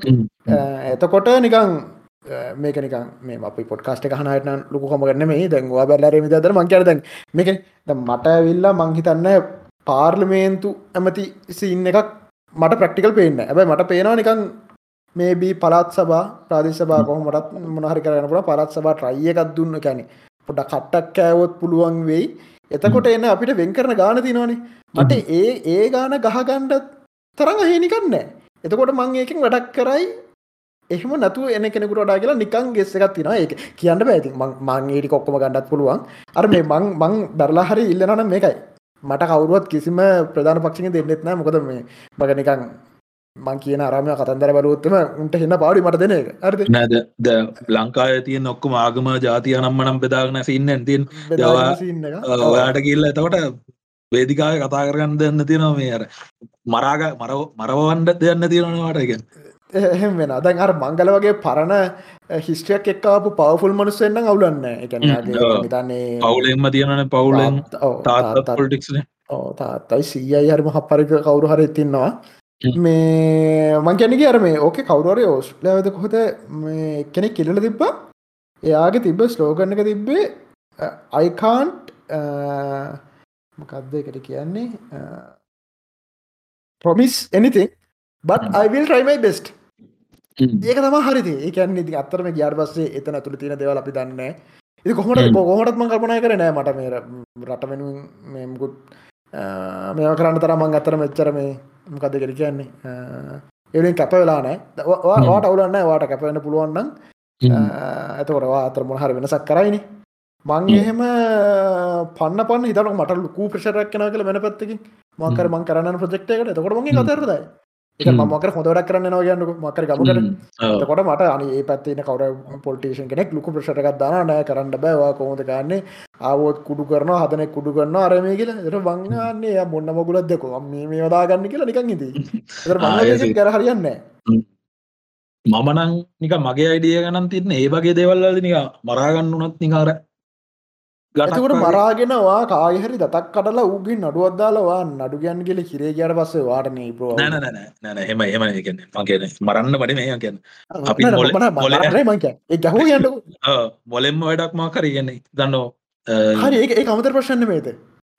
Speaker 2: එතකොට නිකං මේක නිකන් මේ අපි පොට්කාස්ට හනට ලොක කොමගන්න මේ දැන්වා බැල්ලර දර මංකර දැන් මේක මට විල්ලා මංහිතන්න පාර්ලිමේන්තු ඇමති සින්න එකක් මට ප්‍රක්ටිකල් පේන්න ඇබයි මට පේනවා නිකං මේබී පලාත් සබා ප්‍රාදේශබා කොහොමටත් මොනහරි කරන්න පුළ පලත් සබා ට්‍රයිය එකක් දුන්න කැනෙ පොඩ කට්ටක් කෑවොත් පුළුවන් වෙයි. එතකොට එන්න අපිට වෙන් කරන ගාන තිනවානේ මට ඒ ඒ ගාන ගහගණ්ඩ තරඟ හේනිකන්න එතකොට මං ඒකින් වැඩක් කරයි. එහම නතු එන කෙනෙකුට ඩා කියලා නිකං ගෙස්ස එකක් තින එක කියන්න බෑති මං ඒටි කොක්කොම ගන්නත් පුළුවන්. අර මේ මං මං බැරලා හරි ඉල්ලනනම් මේකයි. මට කවරුවත් කිසිම ප්‍රධාන පක්ෂික දෙන්නෙත්න මොකද මේ මග නිකං මං කියන අරම කතන්දර බලුත්තම උන්ට හෙන්න පාඩි මට දෙන අරද
Speaker 3: නැද ද ලංකාය තියෙන් ඔක්කොම ආගම ජාතිය නම්මනම් බෙදාගෙන සින්න ඇතින් ඔයාට කියල්ල එතකොට වේදිකාව කතා කරගන්න දෙන්න තියෙනවා මේ අර මරාග මරව මරවන්ඩ දෙයන්න තියෙනවාට එක
Speaker 2: එහෙම වෙන අදන් අර මංගල වගේ පරණ හිස්ට්‍රියක් එක්කාපු පවෆුල් මනුස්සෙන්න්න අවුලන්න එක තන්නේ
Speaker 3: පවුලෙන්ම තියෙනන පවුලෙන්. තාටික්න
Speaker 2: ඕ තාත්තයි සීයයි හරිම හපරික කවුරු හර ඉතින්නවා මේ මං කැනක අර මේ ඕක කවුරය ඕස්ලෑවද කොහොද මේ කෙනෙක් කෙල්ල තිබ්බා? එයාගේ තිබ්බ ස්ලෝගන්න එක තිබ්බේ අයිකාන්ට් මොකක්ද එකට කියන්නේ? ප්‍රොමිස් එනිති බත් අයිවිල් ට්‍රයිමයි බෙස්ට් ඒක තම හරිති ඒකන් ඉති අත්තරම ගියාට පස්සේ එතන තුළ තියෙන දෙවල් අපි දන්න ඉති කොහොමට කොහොටත්ම කල්පනය කර නෑ මට මේ රට වෙනුවෙන් මෙමුකුත් මෙ කරන්න තරමන් අතර මෙච්චර මේ මොකද කර කියන්නේ? එලින් කැප වෙලා නෑ වාට අවුලන්න වාට කැපවෙන්න පුළුවන්න්න ඇතකොටවා අතර මොහර වෙනසක් කරයිනි මං එහෙම පන්න පන්න හිතන මට ලකු ප්‍රශරක් කන කල වෙන පැත්තකින්. මකර මං කරන්න ප්‍රජෙක්්යකට තකොට මගේ කතරදයි එක මකර හොදට කරන්න නවා කියන්නක. මකර ගමකට කොට මට අනි ඒ පැත්තින කවර පොල්ටේෂන් කෙනෙක් ලුකු ප්‍රශටකක් දාන නෑ කරන්න බෑවා කොහොද ගන්නේ ආවෝත් කුඩු කරන හදනෙක් කුඩු කරන අරම කියල. ර බංගන්නේ මොන්න මගුලත් දෙක මේ මේ වදාගන්න කියලා නිකන් හිති කර හරියන්න
Speaker 3: මමනං නික මගේ අයිඩිය ගනන් තිරන ඒ වගේ දේවල්ලද නික මරාගන්න උනත් නිකාර
Speaker 2: ගටකට මරාගෙනවා කායහරි දතක් කඩලා උගින් නඩුවත්දාලවා නඩු ගැන් කියල කිරේ ගට පස්ස වාටන
Speaker 3: ප්‍ර නන හෙම එම කියන මගේ මරන්න පඩි මේ කියන්න. අපි
Speaker 2: ගැහ යන්න
Speaker 3: මොලෙම්ම වැඩක් මා කරගන්නේ දන්නෝ
Speaker 2: හරි ඒ අමතර ප්‍රශ්න මේත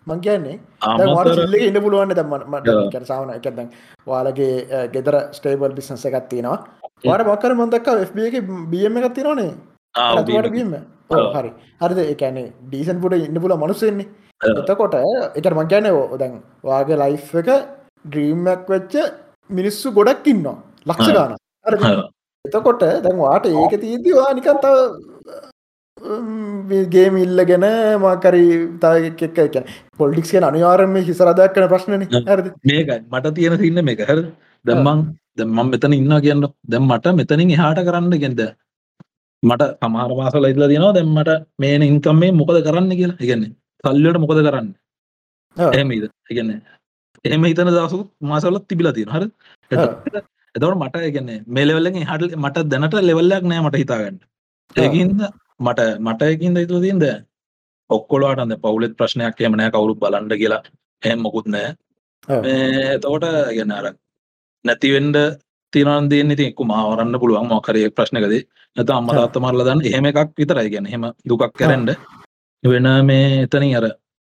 Speaker 2: මං කියන්නේ ඉන්න පුළුවන්න දම්ම සාවන. එකදැන් වාලගේ ගෙදර ස්ටේබල් බිස්නස එකත්තිනවා වාට මක්කර මොදක් FB එක බියම එකත්තිනනේ බීම හරි. හරිද? එකනේ ඩීසන් පුට ඉන්න පුල මනුස්සෙන්නේ එතකොට එකට මං කියන දැන් වාගේ ලයි් එක ඩ්‍රීම්මක් වෙච්ච මිනිස්සු ගොඩක් ඉන්නවා. ලක්ෂ ගාන එතකොට දැන් වාට ඒක තිීදවා නිකන්තාව ගේම ඉල්ලගෙන මාකරි තායක් එක පොල්ඩික්ස් කිය අනිවාරම හිසරදයක් කන ප්‍රශ්නන. හරද?
Speaker 3: මේක මට තියෙන තින්න මේක හර දම්මං දම්මම් මෙතන ඉන්න කියන්න දැම් මට මෙතනින් එහාට කරන්න ගෙන්ද මට සමහර මාසල ඉදලා තියෙනවා දැම්මට මේන ඉන්කම් මේ මොකද කරන්න කියලා. ඉගන්නේ සල්ලට මොකද කරන්න? එහෙමද ඉගන්නේ එහෙම හිතන දසු මාසවලත් තිබිලා තියෙන හර එතවට මට ඉගන්නේ මේලෙවල්ලෙන් හට මට දැනට ලෙවල්ලයක් නෑ මට හිතාගන්න. ඒකින්ද මට මට එකින්ද ඉතුල තින්ද ඔක්කොලාටන්න පවුලෙත් ප්‍රශ්නයක් එමනෑ කවුරු බලන්ඩ කියලා. එහෙම මොකුත් නෑ. එතකොට ගන්න අර නැතිවෙන්ඩ තිරන් දන්න ඉතින් එක්කු මාවරන්න පුළුවන් මොකරය ප්‍රශ්නකද නැත අම්ම තාත්ත මරල දන්න. එහෙම එකක් විතරයි. ගැන හෙම දුකක් කරෙන්ඩ වෙන මේ එතනින් අර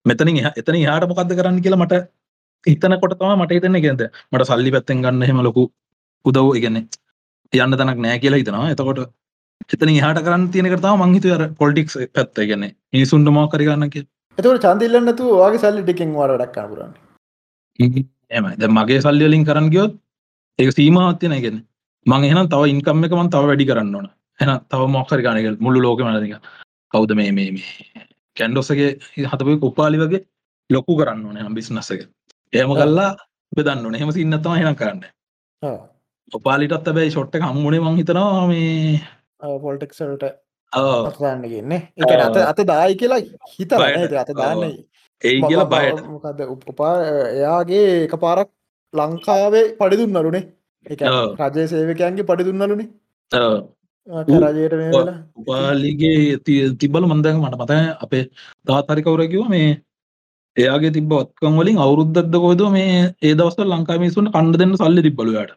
Speaker 3: මෙතනින් එතන යාට මොකක්ද කරන්න කියලා මට හිතන කොට තම මට හිතන්න ගෙන්ද මට සල්ලි පැත්තෙන් ගන්න හෙම ලොකු උදව් ඉගන්නේ යන්න තනක් නෑ කියලා හිතනවා. එතකොට එතන හට කරන්න තියෙන කරතාව මංහිතු අර පොලිටික්ස් පැත්ත ගැන මිනිසුන්ට මෝ කරගන්න කිය
Speaker 2: එතකට චන්දිල්ලන්නතු වගේ සල්ලි ටිකින් වාට ඩක්කා පුරන්න
Speaker 3: එම මගේ සල්ලියලින් කරන්න ගියොත් ඒක සීමහත්යන ගෙන මං එහනම් තව ඉන්කම් එක මන් තව වැඩි කරන්න ඕන. එන තව මොක්කර ගනක මුළු ලෝක මනක කවුද මේ මේ මේ කැන්ඩොස්සගේ හතපයි උපාලි වගේ ලොකු කරන්න ඕන හම් බිස්නස්සක ඒම කල්ලා බෙදන්න ඕන. හෙම සින්නත්තම හෙන කරන්න. ඔපාලිටත් බැයි ෂොට්ට හම්මුණේ මං හිතනවා මේ
Speaker 2: පොල්ටෙක්සල්ට න්න ගන්න. එක අත අත දායි කියලා හිත අත දාන්න.
Speaker 3: ඒ කියලා බයට
Speaker 2: මොකද උපපා එයාගේ එක පාරක් ලංකාවේ පඩි දුන්නරුනේ එක රජය සේවකයන්ගේ පඩි දුන්නලුනේ රජයට
Speaker 3: උපාලිගේ තිබල මන්දක මට මත අපේ තාතරිකවරකිව මේ එයාගේ තිබ ඔත්කම් වලින් අවුරුද්ධද කොද මේ ඒ දවස ලංකා මිසුන් කණ්ඩ දෙන්න සල්ලි තිබලුවට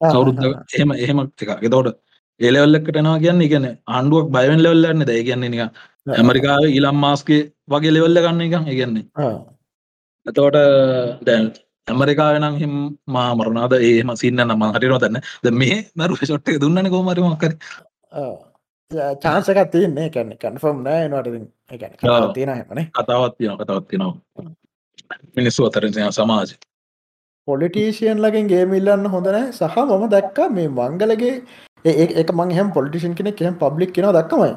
Speaker 3: සවරුද්ධ එහෙම එහෙම එක ගෙතවට ඒලෙවල්ලක්කටනවා කියන්න ඉගන ආණ්ඩුවක් බයවෙන් ලෙවල්ලන්න දැයි කියන්නේ නික ඇමරිකාව ඉලම් මාස්ගේ වගේ ලෙවල්ල ගන්න එක ඉගන්නේ එතවට දැන් ඇමරිකාවනම් හිම මා මරණාද ඒම සින්න නම හටිනෝ තන්න ද මේ මැරු ෂොට්ට දුන්නන කෝමරමක්කර
Speaker 2: චාන්සකත් තියන්නේ. කැන්න කන්ෆර්ම් නෑ නට තියෙන හමනේ
Speaker 3: කතාවත් තියන කතාවත් තිනවා මිනිස්සු අතරසය සමාජ
Speaker 2: පොලිටීසියන් ලකින් ගේමිල්ලන්න හොඳනෑ සහ මම දැක්ක මේ මංගලගේ ඒක මං හම පොලිටිෂන් කෙනෙක් හම පබ්ලික් කෙන දක්කමයි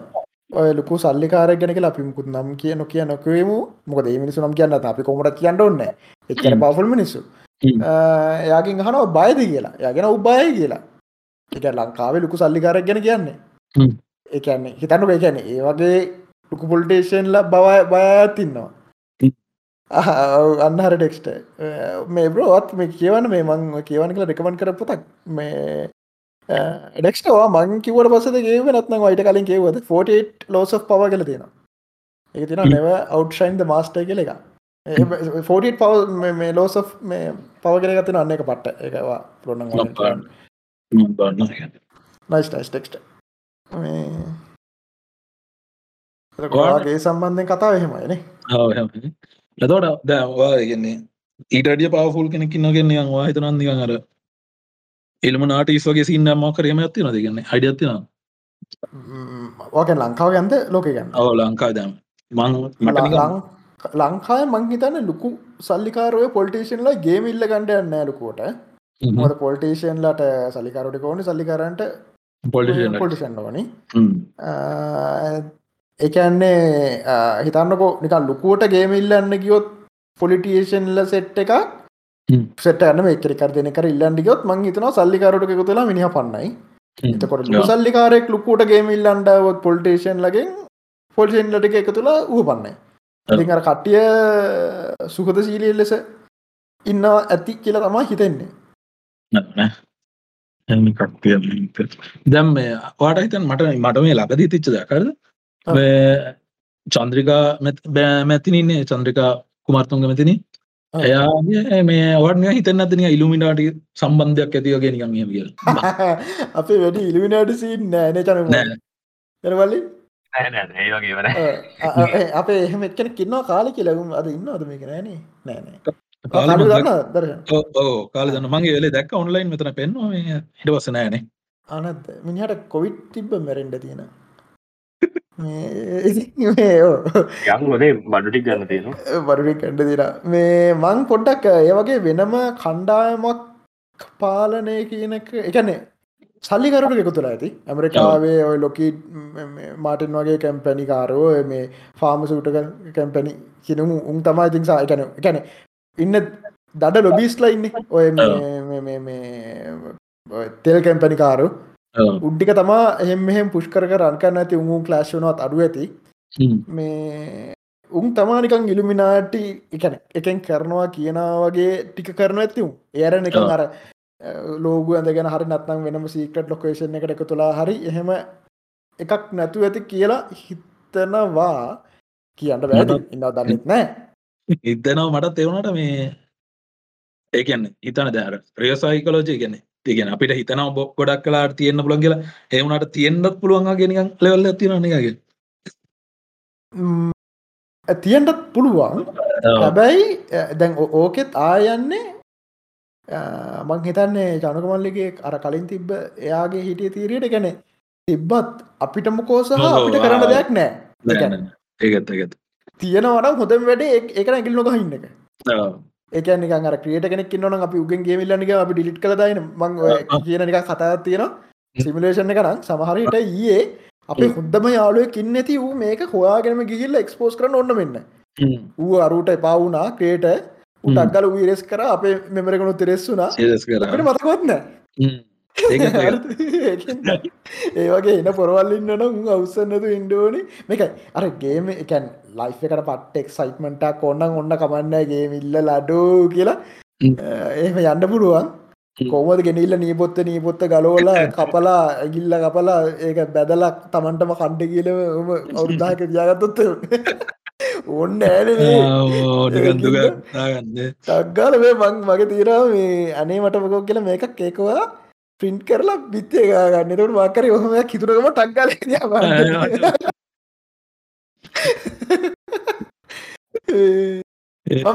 Speaker 2: ඔය ලොකු සල්ලිකාරය ගැනක අපිමුකුත් නම් කිය නොකිය නොකවේම මොකද මිනිසු නම් කියන්න අපි කොමට කියන්න ඔන්න එච්චර පවෆුල් මිනිස්සු. එයාගින් හනව බයද කියලා. යගෙන උබ්බාය කියලා. එක ලංකාවේ ලොකු සල්ලිකාරක් ගැන කියන්නේ. එකන්නේ හිතන්නු ඒකැන ඒ වගේ ලොකු පොල්ටේෂන්ල බවය බයතින්නවා අන්නහර ටෙක්ස්ට මේ බ්‍රෝත් මේ කියවන මේ මං කියවන කළ රෙකමන් කර පොතක් මේ එඩක්ස්ටවා මං කිවට පසද ගේව නත්න වයිට කලින් කියවද 48 ලෝස පව කල තියෙන එක තින නෙව අවට්ෂයින්ද මාස්ට කියල එක 48 පව මේ ලෝස මේ පව කෙන ගතින අන්න එක පට්ට. එකවා පොන්න නයිස්ටක්ට ගේ සම්බන්ධය කතාව එහෙමයිනේ
Speaker 3: ලතෝට දැවා ගෙන්නේ ඊටඩිය පවෆුල් කෙනෙක් ඉන්නගෙන වා හිතනන් නිකන් අර එල්ම නාට ඉස්වගේ සින්න ම කරම ඇති නද ගන්න අඩියත්තින
Speaker 2: ඕකෙන් ලංකාව ගන්ද ලෝක ගන්න
Speaker 3: ඔව ලංකා දම් මං මට
Speaker 2: ලංකාය මං හිතන්න ලොකු සල්ලිකාරය පොල්ටේෂන්ලා ගේම ඉල්ල ගණඩ යන්න ලොකුවට. මොද පොල්ටේෂන්ලට සල්ලිකාරට කෝන සල්ලිකාරන්ට පොල්ටිෂන් වනි එකන්නේ හිතන්නකෝ නිකල් ලොකුවට ගේම ඉල්ලන්න ගියොත් පොලිටියේෂන්ල සෙට් එකක් සෙටන මේකරකර දෙන කර ඉල්ලන්ඩිගොත් මං හිතන සල්ලිකාරට එක තුලා මිනිහ පන්නයි. එතකොට සල්ලිකාරෙක් ලුක්කූට ගේමිල්ලන්ඩවත් පොල්ටේෂන් ලගෙන් පොල්ෂන් ලට එක තුළ ඌ පන්නයි අර කට්ටිය සුහද සීලිය ලෙස ඉන්න ඇති කියලා තමා හිතෙන්නේ.
Speaker 3: දැම් වාට හිතන් මට මට මේ ලබදී තිච්ච දකරද චන්ද්‍රිකා මැතිනන්නේ චන්ද්‍රිකා කුමාර්තුන්ග මැතිනි එයා මේ වඩ හිතන්න අදන ඉල්ලුමිනාට සම්බන්ධයක් ඇතිවගේ නිකම් කියල?
Speaker 2: අපේ වැඩි ඉල්ිමිනාට සීන් නෑන චන යනවල්ලි
Speaker 1: ඒගේ
Speaker 2: අපේ එහෙම එක්කන කින්නවා කාලි කියලගුම් අද ඉන්න අද මේක නෑනේ
Speaker 3: නෑනේ ඕ කාල දන්න මගේ වෙලේ දැක් ඔන්ලයින් මෙතන පෙන්වා හිටවස නෑනේ
Speaker 2: අනත් මිනිහට කොවිට් තිබ්බ මැරෙන්ඩ තියෙන
Speaker 1: යම්ලේ බඩුටික් ගන්න තියෙන
Speaker 2: බඩුටි කණ්ඩ දිර මේ මං පොඩ්ඩක් ඒ වගේ වෙනම කණ්ඩායමක් පාලනය කියනක එකනේ සල්ලිකරුට එකතු තුළ ඇති. ඇමරිකාවේ ඔය ලොකී මාටින් වගේ කැම්පැනිකාරෝ මේ ෆාම සූටක කැම්පැනි කියනමු උන් තමා ඉතිංසා එකන එකැන ඉන්න දඩ ලොබිස්ලා ඉන්න. ඔය තෙල් කැම්පැනිකාරු උඩ්ඩික තමා එහෙම එහෙම පුෂ්කර රන්කන්න ඇති උන් ක්ලාශ් වනත් අඩු ඇති. මේ උන් තමානිකං ඉල්ිමිනාටි එකන එකෙන් කරනවා කියනාවගේ ටික කරන ඇතිවුම් ඒර එක අර ලෝගු ඇඳගෙන හරි නත්නම් වෙනම සීකට ලොකේෂන් එකට එක තුලා හරි එහෙම එකක් නැතු ඇති කියලා හිතනවා කියන්න වැට ඉන්න දන්නෙත් නෑ.
Speaker 3: ඉදනවා මටත් එවුණට මේ ඒකන්න හිතන දැර ප්‍රියසයිකලෝජය ගැන තිගෙන අපිට හිතනව බොක් ගොඩක් කලාට තියෙන්න්න පුළන් කියලා. එවුණට තියෙන්න්නත් පුළුවන් ගෙනිකන් ලෙවල්ල තිරනගේ
Speaker 2: තියෙන්ටත් පුළුවන්. හැබැයි දැන් ඕකෙත් ආයන්නේ මං හිතන්නේ ජනකමල්ලිගේ අර කලින් තිබ්බ එයාගේ හිටිය තීරයට ගැන තිබ්බත් අපිට මොකෝසහ අපිට කරන්න දෙයක් නෑ.
Speaker 3: ඒගත් ඒගත්
Speaker 2: තියෙනවනම් හොඳම වැඩේ එකන ඇගිල් නොක හින්න එක ඒකන අර ක්‍රියට කෙනෙක් න්න අපි උගෙන් ගේමිල්ලනික අපි ඩිලිට් කලදයින මං කියන නික කතා තියෙන සිමිලේෂණ කරන්න සමහරයට ඊයේ අපේ හොද්දම යාලුව කින්න ඇති වූ මේක හොයාගෙනම ගිහිල්ල එක්ස්පෝස් කරන ඔන්න මෙන්න. ඌ අරුට එපාවුනා ක්‍රේට උටක්ගල වීරෙස් කර අපේ මෙමරකනු තෙරෙස්සුනා මතකොත්න ඒ වගේ එන පොරවල්ලින්න නම් අවසන්නතු ඉන්ඩෝනි මේක අර ගේම එකන් ලයි් එකට පට්ටෙක් සයිට්මටක් ඔන්න ඔන්න කමන්නගේ මිල්ල ලඩෝ කියලා. එහෙම යන්න පුළුවන්. කොමද ගෙනල්ල නීපොත්ත නීපොත්ත ගලෝල කපලා ඇගිල්ල කපලා ඒක බැදලක් තමන්ටම කණ්ඩ කියල අවුරුදාක තියාගත්තොත්ත ඔන්න තක්ගාල මේ. මං මගේ තීරා මේ අනේ මට මකෝ කියල මේකක් ඒකවා පින්ට් කරලා බිත්තේ ගන්න තුට මක්කර හොම කිතුරකම ටක්ගල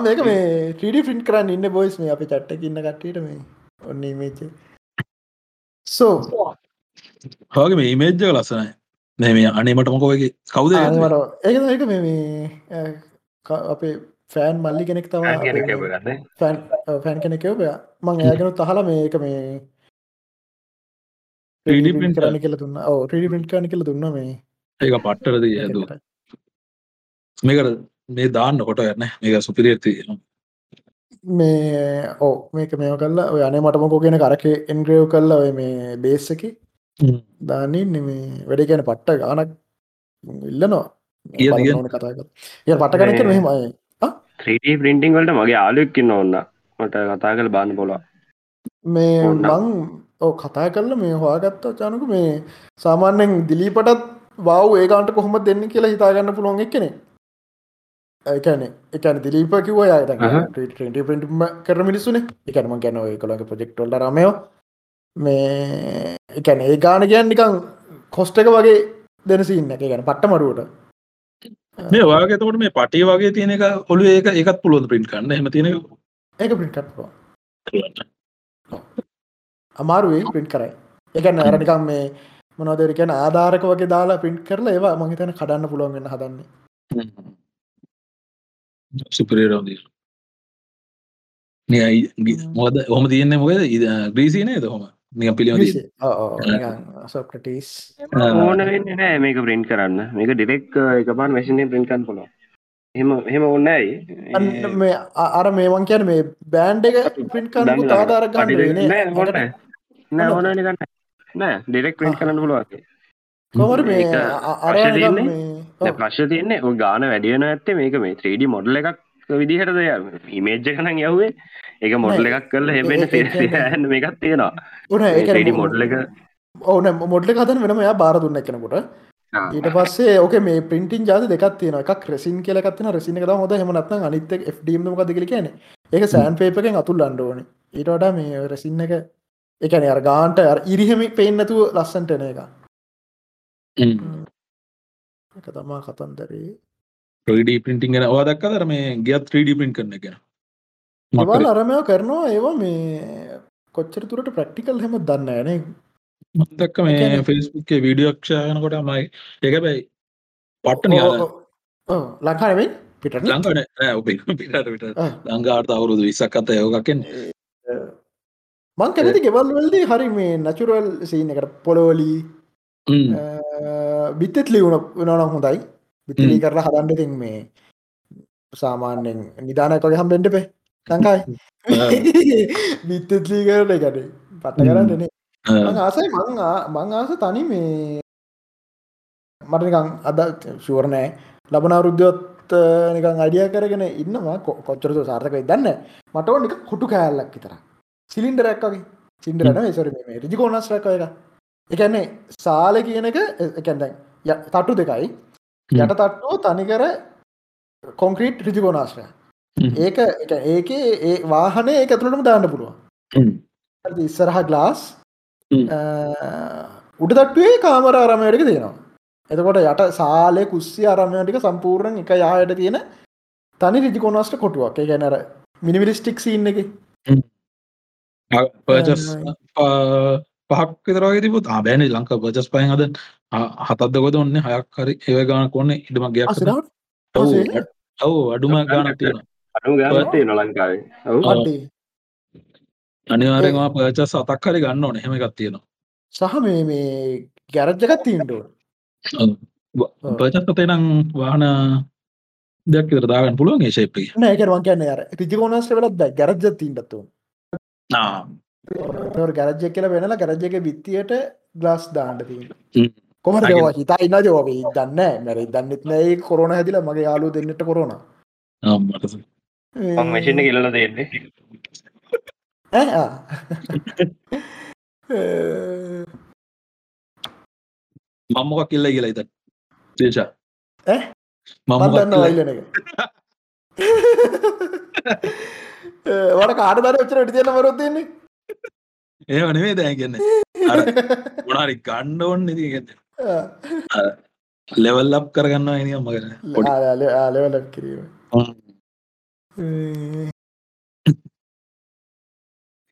Speaker 2: මේක මේ ටඩි පින්ට් කරන්න ඉන්න බොයිස් මේ අපි චට්ට ඉන්න කට්ටට මේ ඔන්න මේච සෝ
Speaker 3: හගේ මේ ඉමේජ්ජ ලස්සනයි. නෑ මේ අනේමට මොකෝගේ කවුද
Speaker 2: ඒ එක මේ අපේ ෆෑන් මල්ලි කෙනෙක් තම ෆෑන් කෙනෙකව මං ඒගෙන තහල මේක මේ කරන්න කියල දුන්න. ඕ ටඩි පිට් කරන කියල දුන්න මේ.
Speaker 3: ඒක පට්ටරද ඇද මේකට මේ දාන්න කොට යන්න මේක සුපිරියති
Speaker 2: මේ ඕ මේක මේක කල්ලා ඔය අනේ මටමකෝ කියෙන කරක එන්ග්‍රයව් කල්ලා ඔය මේ බේස්සක දානින් මේ වැඩ කියන පට්ට ගානක් ඉල්ලනවා. කතා ය පට කනක මෙහෙමයි
Speaker 1: 3D පින්ටිං වලට මගේ ආලුක්කින්න ඔන්න මට කතා කළ බාන්න පොලා
Speaker 2: මේ මං ඕ කතා කරල මේ හවාගත්තා චනක මේ සාමාන්‍යෙන් දිලීපටත් වව් ඒකාන්ට කොහොම දෙන්න කියලා හිතාගන්න පුළුවන් එක්කනෙ එකන එකන දිලීප කිව ට පිටම කර මිනිස්සුන. එකනම ගැන කොළඟ ප්‍රජෙක්ටොල්ල රමයෝ. මේ එකන ඒ ගාන කියන් නිකං කොස්ට එක වගේ දෙනසින්න එක ගැන පට්ට මරුවට
Speaker 3: මේ වාගතකට මේ පටේ වගේ තියෙන එක ඔලු ඒක එකත් පුළුවන් පින්ට් කන්න හම තියෙන
Speaker 2: ඒක පිට අමාරුවේ පිට් කරයි. එකන්න අරනිකම් මේ මොනවදර කියන ආධාරක වගේ දාලා පින්ට් කරලා ඒවා මහිතන කඩන්න පුළුවන් වෙන්න හදන්නේ.
Speaker 3: සුපරේරවදී මොද හොම. තියන්නේ මොකද? ග්‍රීසිනේ දහොම නික පිළි
Speaker 2: සොක්ටස්
Speaker 1: ඕන වෙන්න නෑ මේක ප්‍රින්ට් කරන්න. මේක ඩිරෙක් එක පාන් මැසිනේ ප්‍රින්ට් කන් පුලො හෙම හෙම ඔන්නයි
Speaker 2: මේ අර මේවන් කියන මේ බෑන්් එක පින්ට් කන්න ආධාර ගන්න
Speaker 1: හොන්න නෑ ඕන ගන්න නෑ ඩිරෙක් ප්‍රින්ට් කරන්න පුළුවන්.
Speaker 2: කොමර මේ
Speaker 1: ප්‍රශ් තියන්නේ? ගාන වැඩියන ඇත්තේ මේක මේ 3D මොඩල් එකක් විදිහට දෙය ඉමේජ්ජ කනන් යව්වේ? ඒක මොඩල් එකක් කරල හෙබෙන ෑන්න මේකත් තියෙනවා. ඒ මොඩල් එක
Speaker 2: ඕන මොඩ්ල කතන වෙනම යා බාර දුන්න කෙනකොට ඊට පස්සේ ඕක මේ පින්ටින් ජාද දෙකක් තියෙන එකක් රෙසින් කියලකත්න රසින එක හොද හෙමනත්න අනිත ෆ්ඩීම කදකල කියන ඒක සෑන් පේපකෙන් අතුල් අන්ඩෝන ඊටට මේ රෙසින්න එක එකන අර ගාන්ට ඉරිහෙමි පේන්නතු ලස්සන්ටන එක. එක තමා කතන්දරේ.
Speaker 3: 3D පින්ටිං ගැන ඔයා දැක්කද මේ ගියත් 3D print කරන එක ගැන?
Speaker 2: ඒවා අරමයෝ කරනවා ඒවා මේ කොච්චර තුරට ප්‍රක්ටිකල් හෙම දන්න ඇනේ
Speaker 3: මතක්ක මේ ෆෙස්බුක් වීඩියෝක්ෂයනකොට මයි එක බැයි පට්ට නිය
Speaker 2: ලංකාරවෙයි පිට
Speaker 3: පිට පිට ලංකාට අවුරුදු විසක් අත යෝකක්ෙන්
Speaker 2: මං කැති ගෙවල් වලදී හරි මේ නචුරල් සීන එකට පොලෝලී බිත්තෙත් ලියුණ වෙනනම් හොඳයි. බිත්තිලි කරලා හදන්න තින් මේ සාමාන්‍යෙන් නිධානයකොගේ හම්. බෙන්ඩපේ ලංකායි බිත්තලී කරට එකට පට්ට කරන්නනේ ආසයි මං මං ආස තනි මේ මටනිකං අද ශුවරණෑ ලබන අවරුද්ධොත් නිකං අඩිය කරගෙන ඉන්නවා. කොච්චරතු සාර්ථකයි දන්න මට නික කොටු කෑල්ලක් විතර සිලින්ඩරැක් වගේ. සිින්ඩරන සොර මේ රිජිකෝනස්රක එක එකන්නේ සාල කියන එක එකැන්දැන් තට්ටු දෙකයි. යට තට්ටුව තනිකර කොන්ක්‍රීට් රිජිකෝනාශ්‍රය ඒක ඒක ඒ වාහන ඒ ඇතුළටම දාන්න පුළුවන්. ඉස්සරහ ගලාස් උඩ තට්ටුවේ කාමර අරමයටක තියෙනවා. එතකොට යට සාලය කුස්සි අරමයටික සම්පූර්ණ එක යායට තියෙන තනි රිජිකෝනස්ට කොටුවක්. ගැනර මිනිමිලිස්ටික් සින්න එක
Speaker 3: පර්චස් පහක් විතරගේ තිබුත් ආබෑන ලංක පර්චස් පයන් අද හතත්ද කොද ඔන්න හයක් හරි ඒව ගාන කොන්න ඉඩම ගයක් ඔවු අඩුම ගානක් තියෙන
Speaker 1: අඩු. ගානත්තේ නොලංකාවේ
Speaker 3: අනිවාරෙන්වා පර්චස් අතක් හරි ගන්න ඕන හෙම එකක් තියෙනවා.
Speaker 2: සහ මේ මේ ගැරජ්ජකත් තිීන්ටෝ
Speaker 3: පර්චස්තේ නම් වාහන දෙයක් විතර දාගන්න පුළුවන් ඒ ශේප්පි
Speaker 2: නෑකරවන් කියන්න අර රිජිකෝනස්ට වෙලත් ගැරජ්ජ තිීන්ටත්තු ගැරජ්ජ කියල වෙනලා ගැරජ්ජක බිත්තියට ග්ලාස් දාන්නට තියෙන කොමට ඒවා හිතා ඉන්න ජෝවේ දන්න මැර දන්නෙත් නෑ කොරන හැදිල මගේ යාලු දෙන්නට කොරන
Speaker 1: මශන කියලල දෙන්නේ
Speaker 3: මම්මොකක් කිල්ල කියලා ඉත දේශා
Speaker 2: මම වයිලන එක වට කාඩ දර ච්චර ටි තියන වරොත් දෙන්නේ
Speaker 3: ඒ වනේ දැ කියන්න? ගුණාරි ගණ්ඩ ඔන්න ඉති ගන්න ලෙවල් ලබ් කරගන්න එනියම් මගන
Speaker 2: ලෙවල කිරීම.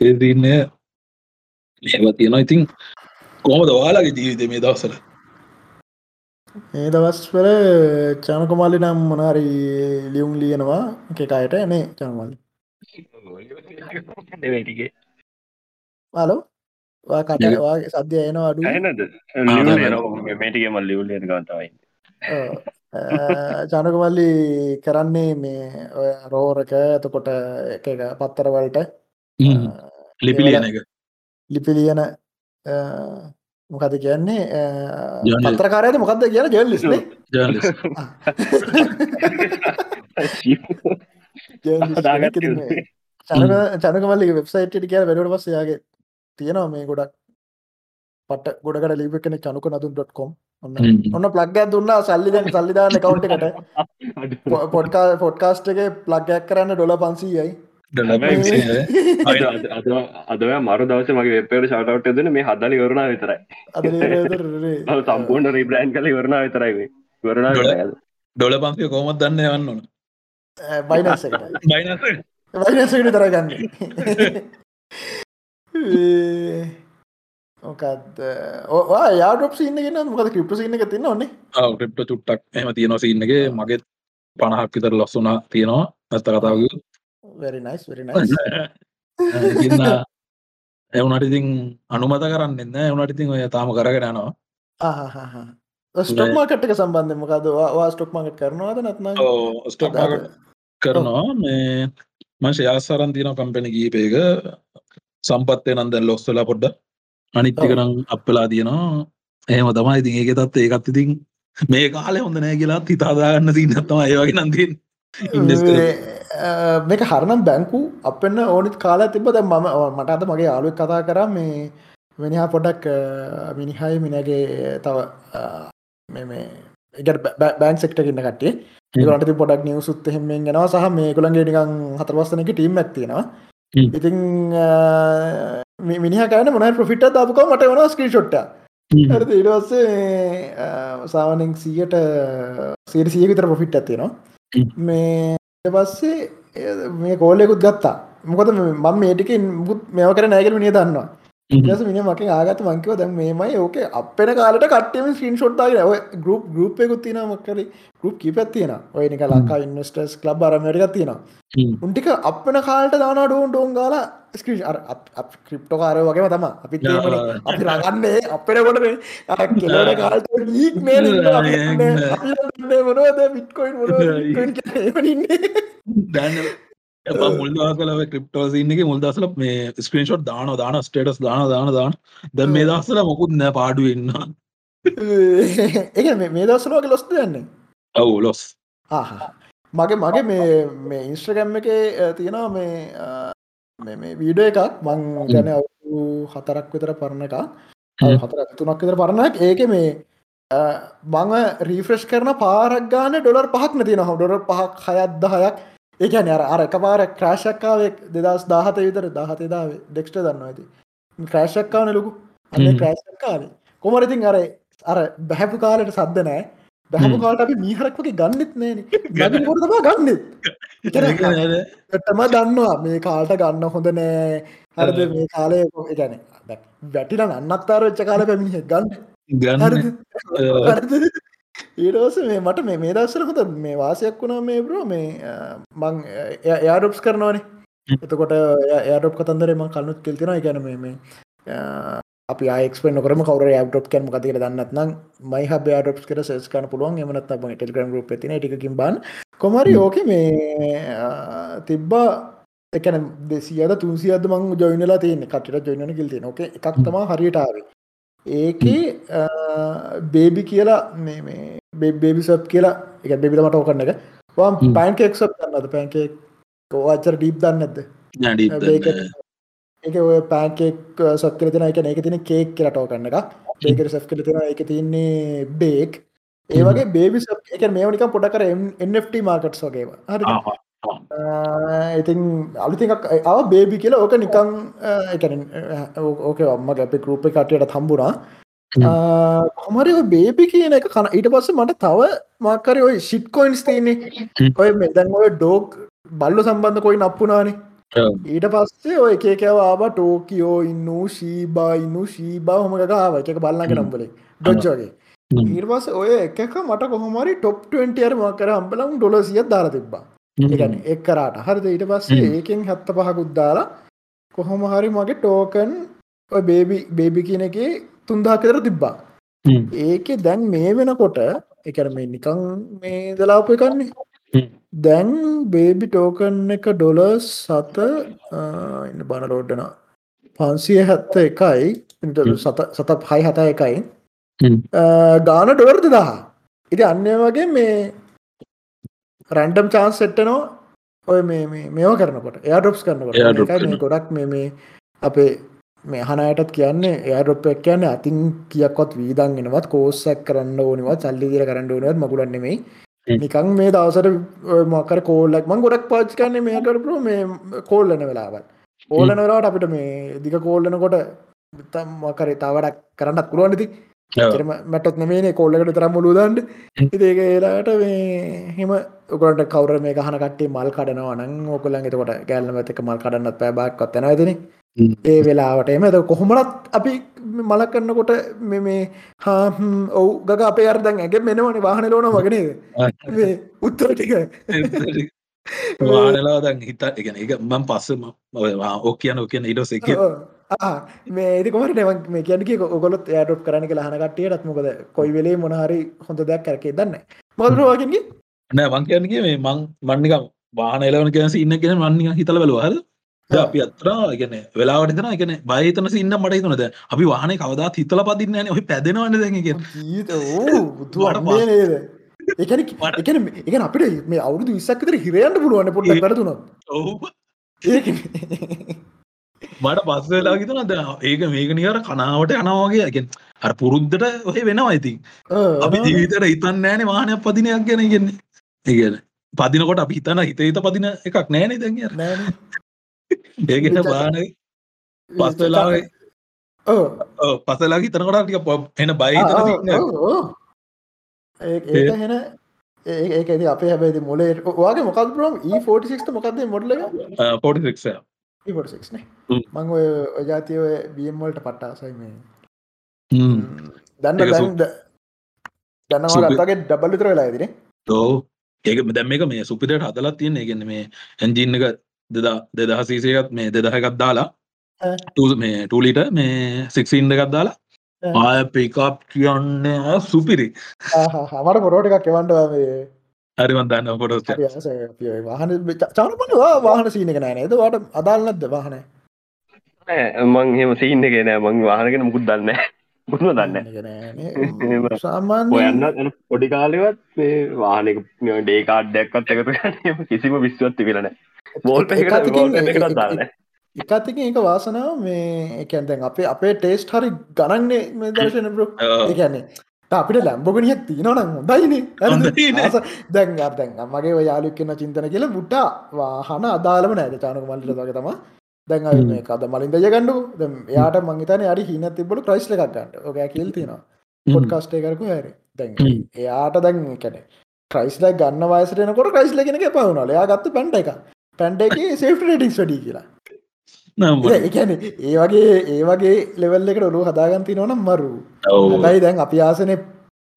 Speaker 3: ඒදන්න ඒව තියෙනවා. ඉතින් කොහොමද වාලාගේ ජීවිත මේ දවසර
Speaker 2: ඒ දවස්වල චනකුමල්ලි නම් මොනාරි ලියුම් ලියනවා. එකකායට එනේ චනමල්ලි හලෝ? කටවා සද්‍ය එනවා අඩු
Speaker 1: මේටිකම ලියුලියන ගතවයි.
Speaker 2: ජනකමල්ලි කරන්නේ මේ රෝරක එතකොට එක පත්තරවලට.
Speaker 3: ලිපිලියන එක.
Speaker 2: ලිපිලියන මොකද කියන්නේ? පත්‍රකාරයට මොකක්ද කියන ජල්ලිස් චනකමල්ලි වෙබ්සයිට් කිය වැඩට පස්සයාගේ තියෙනවා මේ ගොඩක් පට ගොඩකට ලිප කෙන චනුක නතුන්.කොම් ඔන්න ඔන්න ප්ලග්ගයක් දුන්නා සල්ලිදැන් සල්ලිධාන කවුන්ට එකට පොඩ්කා පොඩ්කාස්ට් එක ප්ලග්ගයක් කරන්න ඩොල පන්සීයයි
Speaker 1: අදව මර දවස මගේ වෙපට ශටවට දෙන මේ හදලි වරුණා විතරයි සම්පූර්ණ රිබ්‍රෑන්් කල වරණා විතරයි වරණ
Speaker 3: ඩොල පන්සිය කොමත් දන්න යන්න ඕන
Speaker 2: බයිනස්
Speaker 3: බයිනස
Speaker 2: වයිනසට තරගන්න මොකත් ඕවා යාඩොප් සින්න ගෙන මොකද ක්‍රිප්ට සින්න එක තින්න ඕන්නේ
Speaker 3: ක්‍රිප්ට චුට්ටක් එම තියෙනවා සින්නගේ මගෙත් පණහක් විතර ලොස්සුනා තියෙනවා. ඇස්ත කතාව
Speaker 2: වෙරිනයිස් වෙරිනයිස්
Speaker 3: එවුනට ඉතින් අනුමත කරන්න එන්න එවුනට ඉතින් ඔය තාම කරගෙන යනවා.
Speaker 2: ස්ටොක් මාකට්ක සම්බන්ධ මොකද වා ස්ටොක් මාකට් කරනවාද නත්න
Speaker 3: ස්ටොක් කරනවා. මේ මං ශයාසරන් තියන කම්පෙන ගීපේක සම්පත්තය නම් දැන් ලොස්සලා පොඩ්ඩ අනිත්තිකනම් අප්පලා තියෙනවා. එහෙම තමයි ඉතින් ඒක තත් ඒකත් ඉතින් මේ කාලෙ හොඳ නෑ කියලාත් හිතාදාගන්න තින්නත්තම ඒවගේ නන්තින්
Speaker 2: මේක හරනම් බැංකු අපන්න ඕනිත් කාලා තිබ දැ මම මට අද මගේ යාලුවක් කතා කරා. මේ වෙනිහා පොඩක් මිනිහයි මිනගේ තව මේ බෑන් සෙක්ටකින්න කටේ ඒකට පොඩක් නිවසුත් එහෙමෙන් ගෙනවා සහ මේ කොළන්ගේ නිකං හතරවස්සනක ටීම් ඇත්තියෙනවා ඉතිං මිනිහ කෑන මොනයි ප්‍රෆිට දාපුක මට වන ස්ක්‍රී ෂොට්ට හරි ඉඩවස්සේ සාවනෙන් සීයට සීර සිය විතර ප්‍රෆිට් ඇතිනවා මේ පස්සේ මේ කෝලෙකුත් ගත්තා. මොකද මම මේටික මුත් මෙව කර නෑගල මිනිිය දන්නවා ඊට මිනි මකින් ආගත මංකිව දැන් මේමයි ඕක. අපෙන කාලට කට්ටම ස්ක්‍රීන් ෂොට්තාගේ ඔය ගරුප් එකකුත් තින මක්කර ගරුප් කිපත් තියෙන ඔය නික ලංකා ඉන්වස්ටර්ස් ලබ් අරමරික තියෙනවා. උන්ටික අපෙන කාලට දානා ඩෝන් ඩෝන් ගාල ස්ක්‍රී ක්‍රිප්ටෝ කාරය වගේ තම අපි අපි රගන්නේ අපෙන කොට කෙලට කාලට ලීක් මේ මොනවද? බිට්කොයින්
Speaker 3: දැන්න මුල් දසලව ක්‍රිප්ටෝසින්නක මුල් දසල මේ ස්ක්‍රීන්ෂොට් දාන දාන ස්ටේටස් දාන දාන දාන ද මේ දස්සල මොකුත් නෑ පාඩු ඉන්න
Speaker 2: ඒ මේ දස්සලෝක ලොස්ත යන්නේ
Speaker 3: ඔවු ලොස්
Speaker 2: මගේ මගේ මේ මේ ඉන්ස්ට්‍රගැම් එක තියෙනවා මේ මේ වීඩෝ එකක් මං ගැන අවු හතරක් විතර පරණ එක හතර තුනක් විතර පරණක් ඒක මේ මං රීෆ්‍රෙස්් කරන පාරක් ගාන ඩොලර් පහක් නතින හො ඩොර පහක් හයත් දහයක් ඒකන අර අර එකපාර ක්‍රාශක්කාවක් දෙදස් දාහත විතර. දහතේදාව ඩෙක්ස්ට දන්න ඇති ක්‍රෑශක්කාන ලොකු. ක්‍රෑශක්කාවේ කොමරඉතින් අර අර බැහැපු කාලට සද්ද නෑ බැහපු කාලට අපි මීහරක්වගේ ගන්නෙත් නෑන. ගොතවා ගන්නෙත්? ටම දන්නවා. මේ කාල්ට ගන්න හොඳ නෑ. හරද මේ කාලය ගැන වැටිල අන්නත්තාර වෙච්ච කාල පැමිණිහ ගන්න. ගන්න ඊටස මේ මට මේ මේ දස්සර හොඳ මේ වාසයක් වුණා මේ බ්‍රෝ මේ මං එයාඩොප්ස් කරනවානේ. එතකොට එයාඩොප් කතන්දරේ මං කලනුත් කෙල්තිෙන ගැන මේ අපි ආක්ස්ප නොකරම කවර ඩොප් කැම කතික දන්නත්නම් මයි හබ ඩොප් කර සස්කන පුළුවන්. එමනත් ම ටෙල්ග්‍රම් ගුප තින ටිකින් බන් කොමරි ඕක මේ තිබ්බා එකන දෙසියද තුන්සියද මං ජොයිනලා තියන්නේ. කටට ජොයින කිල්ති නොක එකක් තම හරිටාවේ ඒකේ බේබි කියලා බේබි සප් කියලා එක බෙබිල මට ඕකන්න එක. වාම් පෑන්කෙක් සප් දන්නද පැන්කෙක් කෝවාචර ඩීප් දන්න ඇද ඒක ඔය පෑන්කෙක් සක් කර තින එක. එක තින කේක් කියලට ඕකන්න එක බේකර සැ් කල තින එක තින්නේ බේක් ඒවගේ සප් එක මේවනික පොඩකර එන්FT මාකට් වගේවා හරි ඉතින් අලුතික් අව බේබි කියලා ඕක නිකං එකන ඕක අම්ම ගැපි ගරුප්ප කටයට තම්බුණා කොමරි බේබි කියන එක කන ඊට පස්ස මට තව මක්කර ඔය ශිට් කොයින්ස් තියන්නේ. ඔය මෙදැන් ඔය ඩෝක් බල්ල සම්බන්ධ කොයි නප්පුනානේ ඊට පස්සේ ඔය එකකව ආබ ටෝකියෝ ඉන්නු ශීබා ඉන්නු ශීබා හොමගාව එක බල්ලඟ නම්බලේ ඩොච්චෝගේ ඊර්වස ඔය එකක මට කොහොමරි ටොප් 20 අර මකර අම්බලම් ඩොල සියත් දාර තිබ්බා ඒගැන එක්කරාට හරිද? ඊට පස්සේ ඒකෙන් හැත්ත පහකුත් දාලා කොහොම හරි මගේ ටෝකන් බේබි බේබි කියන එක තුන්දා කතර තිබ්බා. ඒක දැන් මේ වෙනකොට එකර මේ නිකං මේ දලාප එකන්නේ. දැන් බේබි ටෝකන් එක ඩොල සත ඉන්න බණ රෝඩ්ඩන පන්සිය හැත්ත එකයි සත හයි හතා එකයි. ගාන ඩොවර්ද දහ ඉති අන්න වගේ මේ රැන්ඩම් චාන්ස් සෙට්ටනෝ ඔය මේ මේවා කරනකොට එයාඩොප්ස් කරනකොට ගොඩක් මේ මේ අපේ මේ හනයටත් කියන්නේ එයාඩොප්යක් කියන්න අතින් කියක්වත් වීදන්ගෙනවත් කෝස්සක් කරන්න ඕනිවත් සල්ලිදිර කරන්න ඕනවත් මකුලන්නෙමයි නිකං මේ දවසට මකර කෝල්ලක් මං ගොඩක් පාච් කන්නේ මේකරපුර මේ කෝල්ලන වෙලාවත් ඕලනලාට අපිට මේ දික කෝල්ලනකොට මකර තාවඩක් කරන්නත් පුළුවන්ති මැටත් නමේ කොල්ලකට තරම් මුළුදන්ට ඉතික ඒලාට හෙම. ඔකට කවර මේ ගහන කටේ මල් කඩනවනන් ඕකලන් එතකොට ගැල්ලම ඇතක මල් කඩන්නත් පැබක් කොත්තන ඇතින ඒ වෙලාවට එම කොහොමලත් අපි මල කරන්නකොට මේ හා ඔවු ගක අපේ අර්දන් ඇගේ මෙනවන වාහන ලෝන වගෙනද උත්තර ටික.
Speaker 3: වානලා දැන් හිත එකන එක මං පස්සම ඕ කියන ඕ කියන ඉඩස එක
Speaker 2: මේ ඒකොමට නෙව මේ කියනක ඔගොලොත් ෑටොට් කරන ලහන කටියටත් මොකද? කොයි වෙලේ මොනහරි හොඳ දෙයක් කරකේ දන්න මොදරවාගෙන්ගේ
Speaker 3: නෑ වන් කියනගේ මේ මං මන්නිකම් වාහන එලවන කියස ඉන්න කියෙන මන්නික හිතල බලවාද අපි අත්‍රා ගැන වෙලාවට තන එකන බයතන ඉන්න මට තුනද අපි වාහන කවදා හිතල පදින්න න ඔහි පැදෙනවන්න දැක
Speaker 2: ඒකන. එකන එක අපිට මේ අවුදු විස්සක්තර හිරයන්ට පුළුවන්න පොට පැරතුන
Speaker 3: මට පස්සවෙලා හිතනද ඒක මේක නිකර කනාවට යනවාගේ ඇගෙන් අර පුරුද්දට ඔය වෙනවා ඉතින්. අපි ජීවිතර ඉතන් නෑන වාහනයක් පදිනයක් ගැන ගෙන්නේ ඒගැන පදිනකොට අපි හිතන හිත හිත පදින එකක් නෑනේ දැන් ඒගෙන බාන පස්වෙලාගේ පසලා හිතනකොට ටික එන බයි
Speaker 2: ඒ හෙන ඒක ඇති අපේ හැබැති මොලේ වාගේ මොකක් බ්‍රම් ඊ46 මොකක්ද මොඩල
Speaker 3: පොටික්
Speaker 2: න. මං ඔය ඔජාතිය ඔය බියම්වලට පට්ටාසයි මේ. දන්න දන්නවාගේ ඩබල් විතර වෙලා ඇතිනේ
Speaker 3: තෝ ඒක දැම් එක මේ සුපිට හදලත් තියෙන එකගන්න මේ ඇන්ජින්න එක දෙදා දෙදහසීසයකත් මේ දෙදහකත් දාලා මේ ටූලිට මේ සික්සින්ඩ එකත් දාලා ආය පිකප් කියන්න සුපිරි.
Speaker 2: හමට පොරෝට එකක් එවන්ටවා මේ
Speaker 3: හරිවන් දන්න පොට
Speaker 2: වාහන චානපනවා වාහන සීනක නෑ ද වාට අදාල්ලද වාහන?
Speaker 1: මං හෙම සීන්න එක නෑ. මං වාහනගෙන මුකුත් දන්න මුත්ම දන්න සාමාන්‍යන්න පොඩි කාලෙවත් මේ වාහනක ඩේකාඩ්ඩයක්කත් එකතු කිසිම විශ්වත් තිබිලන බෝල් දාන්න
Speaker 2: එකතික ඒක වාසනාව මේ එකැන්තැන් අපේ අපේ ටේස්ට හරි ගණන්නේ මේ දර්ශන බ්‍ර එකන්නේ අපිට ලැම්බොගනියක් තියනවනම් හොඳයින දැන් දැන් මගේ යාලුක් කියන්න චින්තන කියල බුට්ටා වාහන අදාලම නෑද චානක මල්ලට වගේ තම දැන් කද මලින් දය ගන්නු යාට මංහිතන අඩි හින තිබට ක්‍රයිස්ල එකක්ගන්නට ඔක කියල් තියෙනවා. පොඩ් කස්ටේ කරකු හැර. දැන් එයාට දැන් කැන ක්‍රයිස්ල ගන්න වයසටනකොට ක්‍රයිස්ල කෙනක පවුණල යා ගත්ත පැන්ට එක පැන්ට එක සේෆ් ටික්ස් ඩි කියලා එකන ඒ වගේ ඒ වගේ ලෙවල් එකට ඔලු හදාගන්ති නොනම් මරු. ලයි දැන් අපි ආසනය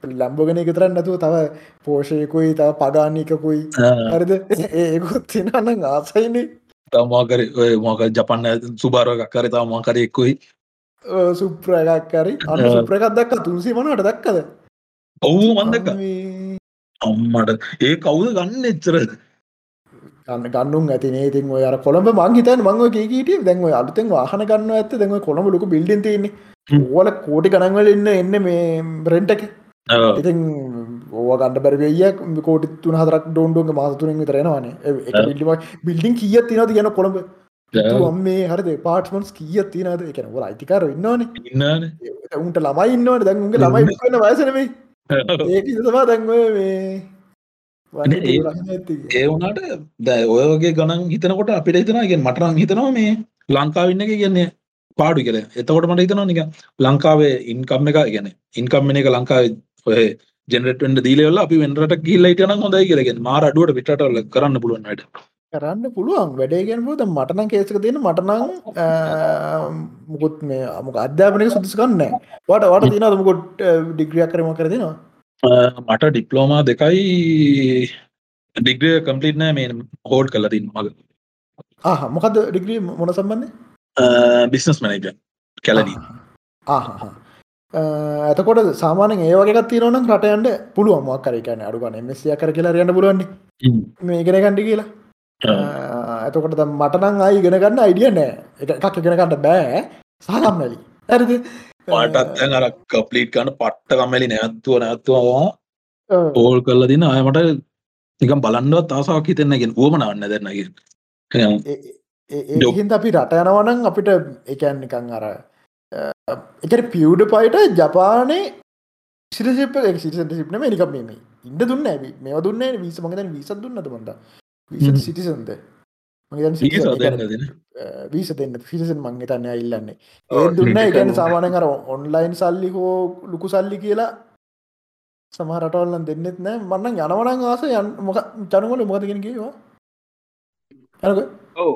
Speaker 2: ලම්බගෙන එකතරන්න නැතුව තව පෝෂයකුයි තව පගාන්නකකුයි. හරිද? ඒකොත් තිනන්න ආසයිනේ.
Speaker 3: තමාකර මොක ජපන්න සුභාරයක් කර තා මාකර එක්කුයි.
Speaker 2: සුප්‍රයක් කරි අන්න සුප්‍රකත් දක්ක. තුන්සි මනට දක්කද?
Speaker 3: ඔවු මන්දක අම්මට. ඒ කවුද ගන්න එච්චර
Speaker 2: ගන්න ගන්නුම් ඇතිනේ ඉතින් ඔය අර කොළඹ මං හිතන්නේ මං ඔය කීකීටිය දැන් ඔය අලුතෙන් වාහන ගන්න දැන් ඔය කොළඹ ලොකු බිල්ඩින් තියෙන්නේ. ඕවල කෝටි ගණන් වල ඉන්න එන්නේ මේ රෙන්ට් එක. ඉතින් ඕව ගන්න බැරි වෙයියක් කෝටි 3-4ක් ඩෝන්ඩෝගේ මාස තුනෙන් විතර එනවනේ ඒක බිල්ඩින් කීයක් තියෙනවද කියන කොළඹ? මේ හරද? පාටමන්ස් කිය තියනද එකන ොල අයිතිකාර ඉන්නවානේ.
Speaker 3: ඉන්නන
Speaker 2: උන්ට ළමයි ඉන්නවට දැන් උන්ගේ ළමයි කන්න වයසනමයි ඒක තමා දැන්ව මේ
Speaker 3: ඒ වුණට දැ ඔයගේ ගණන් හිතනකොට අපිට හිතනගෙන් මටරම් හිතනවා මේ ලංකාවන්න එක කියන්නේ පාඩු කියල. එතකොට මට හිතනවා නික ලංකාවේ ඉන්කම් එක ගැන ඉන්කම්මන එක ලංකාව ඔය ජෙනරටෙන්ට දීලවෙල්ලා අපි වෙන්රට ගිල්ලයිටන හොඳයි කියලගෙන මාර අඩුවට පිටටල කරන්න පුළුවන්ට
Speaker 2: කරන්න පුළුවන්. වැඩේගෙන් පුද මටනම් කේසක තියෙන මටනං මුකුත් මේ අමුක අධ්‍යාපනක සුදුස්කන්න වට වට තින දමකොට් ඩිග්‍රියක් කරම කර දෙනවා
Speaker 3: මට ඩිප්ලෝමා දෙකයි ඩිග්‍රිය කම්පලිට් නෑ මේ හෝඩ් කලතින් මග.
Speaker 2: ආහ මොකද ඩිග්‍රී මොන සම්බන්ධ
Speaker 3: බිස්නස් මනජ කැලදී
Speaker 2: ඇතකොට සාමානෙන් ඒවගේත් තිරනම් රටයන්ට පුළුවන් මක් කරකන අඩුගන මෙසිය කර කියලා යන්න පුළුවන් මේ ගෙන කණ්ඩි කියලා. ඇතකොට මටනං අයි ගෙන ගන්න අයිඩිය නෑ. එකක් ඉගෙන ගන්න බෑ. සහකම්මැලි ඇරද
Speaker 3: පාටත් අර කප්ලිට් කන්න පට්ට කම්මැලි නැත්තුව නැත්තුවා ඕල් කරල දින අයමට නිකම් බලන්නවත් තාසාවක් හිතෙන්නගෙන් ුවමනවන්න දෙන්නගෙන්
Speaker 2: එහින්ද අපි රට යනවනං අපිට එකන් නිකං අර එකට පියවඩ පයිට ජපානය සිරසිප සිට සිපන නිකම් මේ ඉන්ඩ දුන්න ඇවි මේ දුන්න විස මගන විසත් දුන්නද බොඩ සිටිසන්ද වීස දෙන්න ෆිසන් මං තන්න ඉල්ලන්නේ. ඒ දුන්න ගැන සාමානය කර ඔන්ලයින් සල්ලි හෝ ලුකු සල්ලි කියලා සමහරටවල්ලන් දෙන්නෙත් නෑ. මන්න යනවනන් ආස යන් මොක ජනගල මොකදගෙන කියවා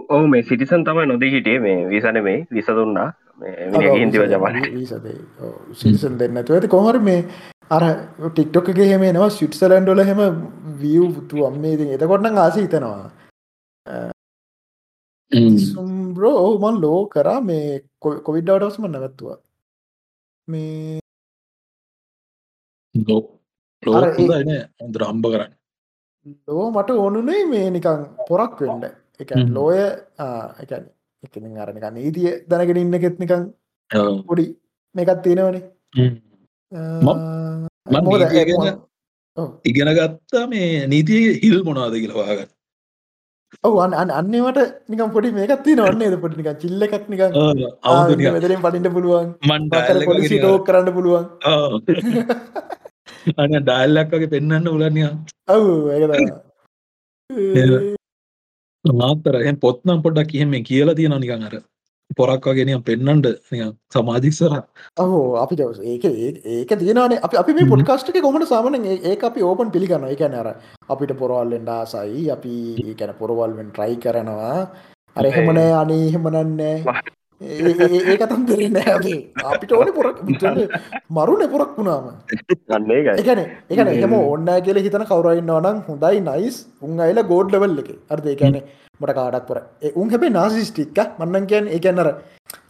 Speaker 1: ඔව මේ සිටිසන් තමයි නොදී හිටිය. මේ විසන මේ විස දුන්නා හින්දිව ජමන
Speaker 2: සිටිසන් දෙන්නතු ඇති කොහර මේ අර ටික්ටොක්ගේ හෙම නවා සිට්සලන්ඩොල හෙම විය් පුතු අම්මේ ති එතකොටන ආස හිතනවා සුම්බ්‍රෝ ඔහුමන් ලෝ කරා මේ කොවිඩ්ඩවටස්ම නැවත්තුවා. මේ
Speaker 3: හොඳර හම්බ කරන්න.
Speaker 2: ලෝ මට ඕනුනේ මේ නිකං පොරක් වෙන්ඩ එක ලෝය එක එක අරනික නීතිය දැනගෙන ඉන්න එකෙත් නිකං පොඩි මේකත් තියෙනවනේ.
Speaker 3: ඉගෙන ගත්තා මේ නීතිය හිල් මොනාද කියලවාගන්න
Speaker 2: ඔවන් අන්න අන්නවට නිකම් පොඩි මේකත් නවන්නේ පොටි නික චිල්ල එකක් නික මෙදරින් පටිට පුළුවන්. මන්ට පොලිසි ටෝක් කරන්න පුළුවන්.
Speaker 3: අන ඩයිල්ලක් වගේ පෙන්න්න උලනිය
Speaker 2: ඔවු
Speaker 3: මාතර පොත්නම් පොඩ්ඩක් කියහෙම කියලා තියෙන නිකන් අර පොරක් වගෙනියම් පෙන්න්නට සමාධික්සර
Speaker 2: ඔහෝ අපි ඒක ඒක තියනේ අප අපි මේ පොඩ්කාස්ටක කොමට සාමන ඒ අපි ඕපන් පිළිගන්න එක නර අපිට පොරවල්ලෙන්ඩ සයි අපි කැන පොරවල්ෙන් ට්‍රයි කරනවා. අරහෙමනෑ අනේ හෙමනන්නේ ඒකතම් දෙරන්න ඇගේ අපිට ඕන පොරක්. මරුණ පොරක් වුණාම. එකන එකන එහම ඔන්න කියල හිතන කවරයින්නවනම් හොඳයි නයිස් උන් අයිල ගෝඩ් ලවල් එක. අර්ද එකන මට කාඩක් පොර. උන් හැබේ නාසිස්ටික්ක මන්නන් කියන් එකන්නර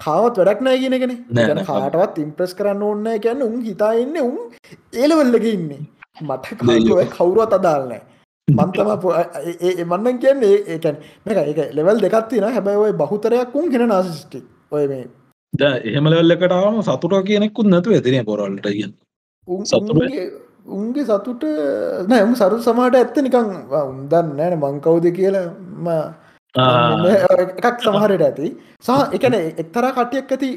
Speaker 2: කාවත් වැඩක් නෑ කියනගෙන ගැන කාටවත් ඉම්ප්‍රස් කරන්න ඕන්න කියන්න උන් හිතා ඉන්න උන් ඒලවල්ලක ඉන්නේ. මට කවුරුවත් අදාල්නෑ මන්තම මන්නන් කියන්නේ ඒකැන් මේක එක ලෙවල් දෙකත්තින හැබැයි බහුතරයක් උන් හෙන නාසිස්ටික් ඔය මේ
Speaker 3: ද එහෙමලල්ලකටාවම සතුට කියනෙකුත් නැතු ඇතින පොරල්ට කියන්න.
Speaker 2: උන්ගේ සතුට නෑම සරු සමට ඇත්ත නිකං උන්දන්න නෑන මංකවුද කියලම එකක් සමහරයට ඇති. සහ එකන එක්තරා කටියක් ඇති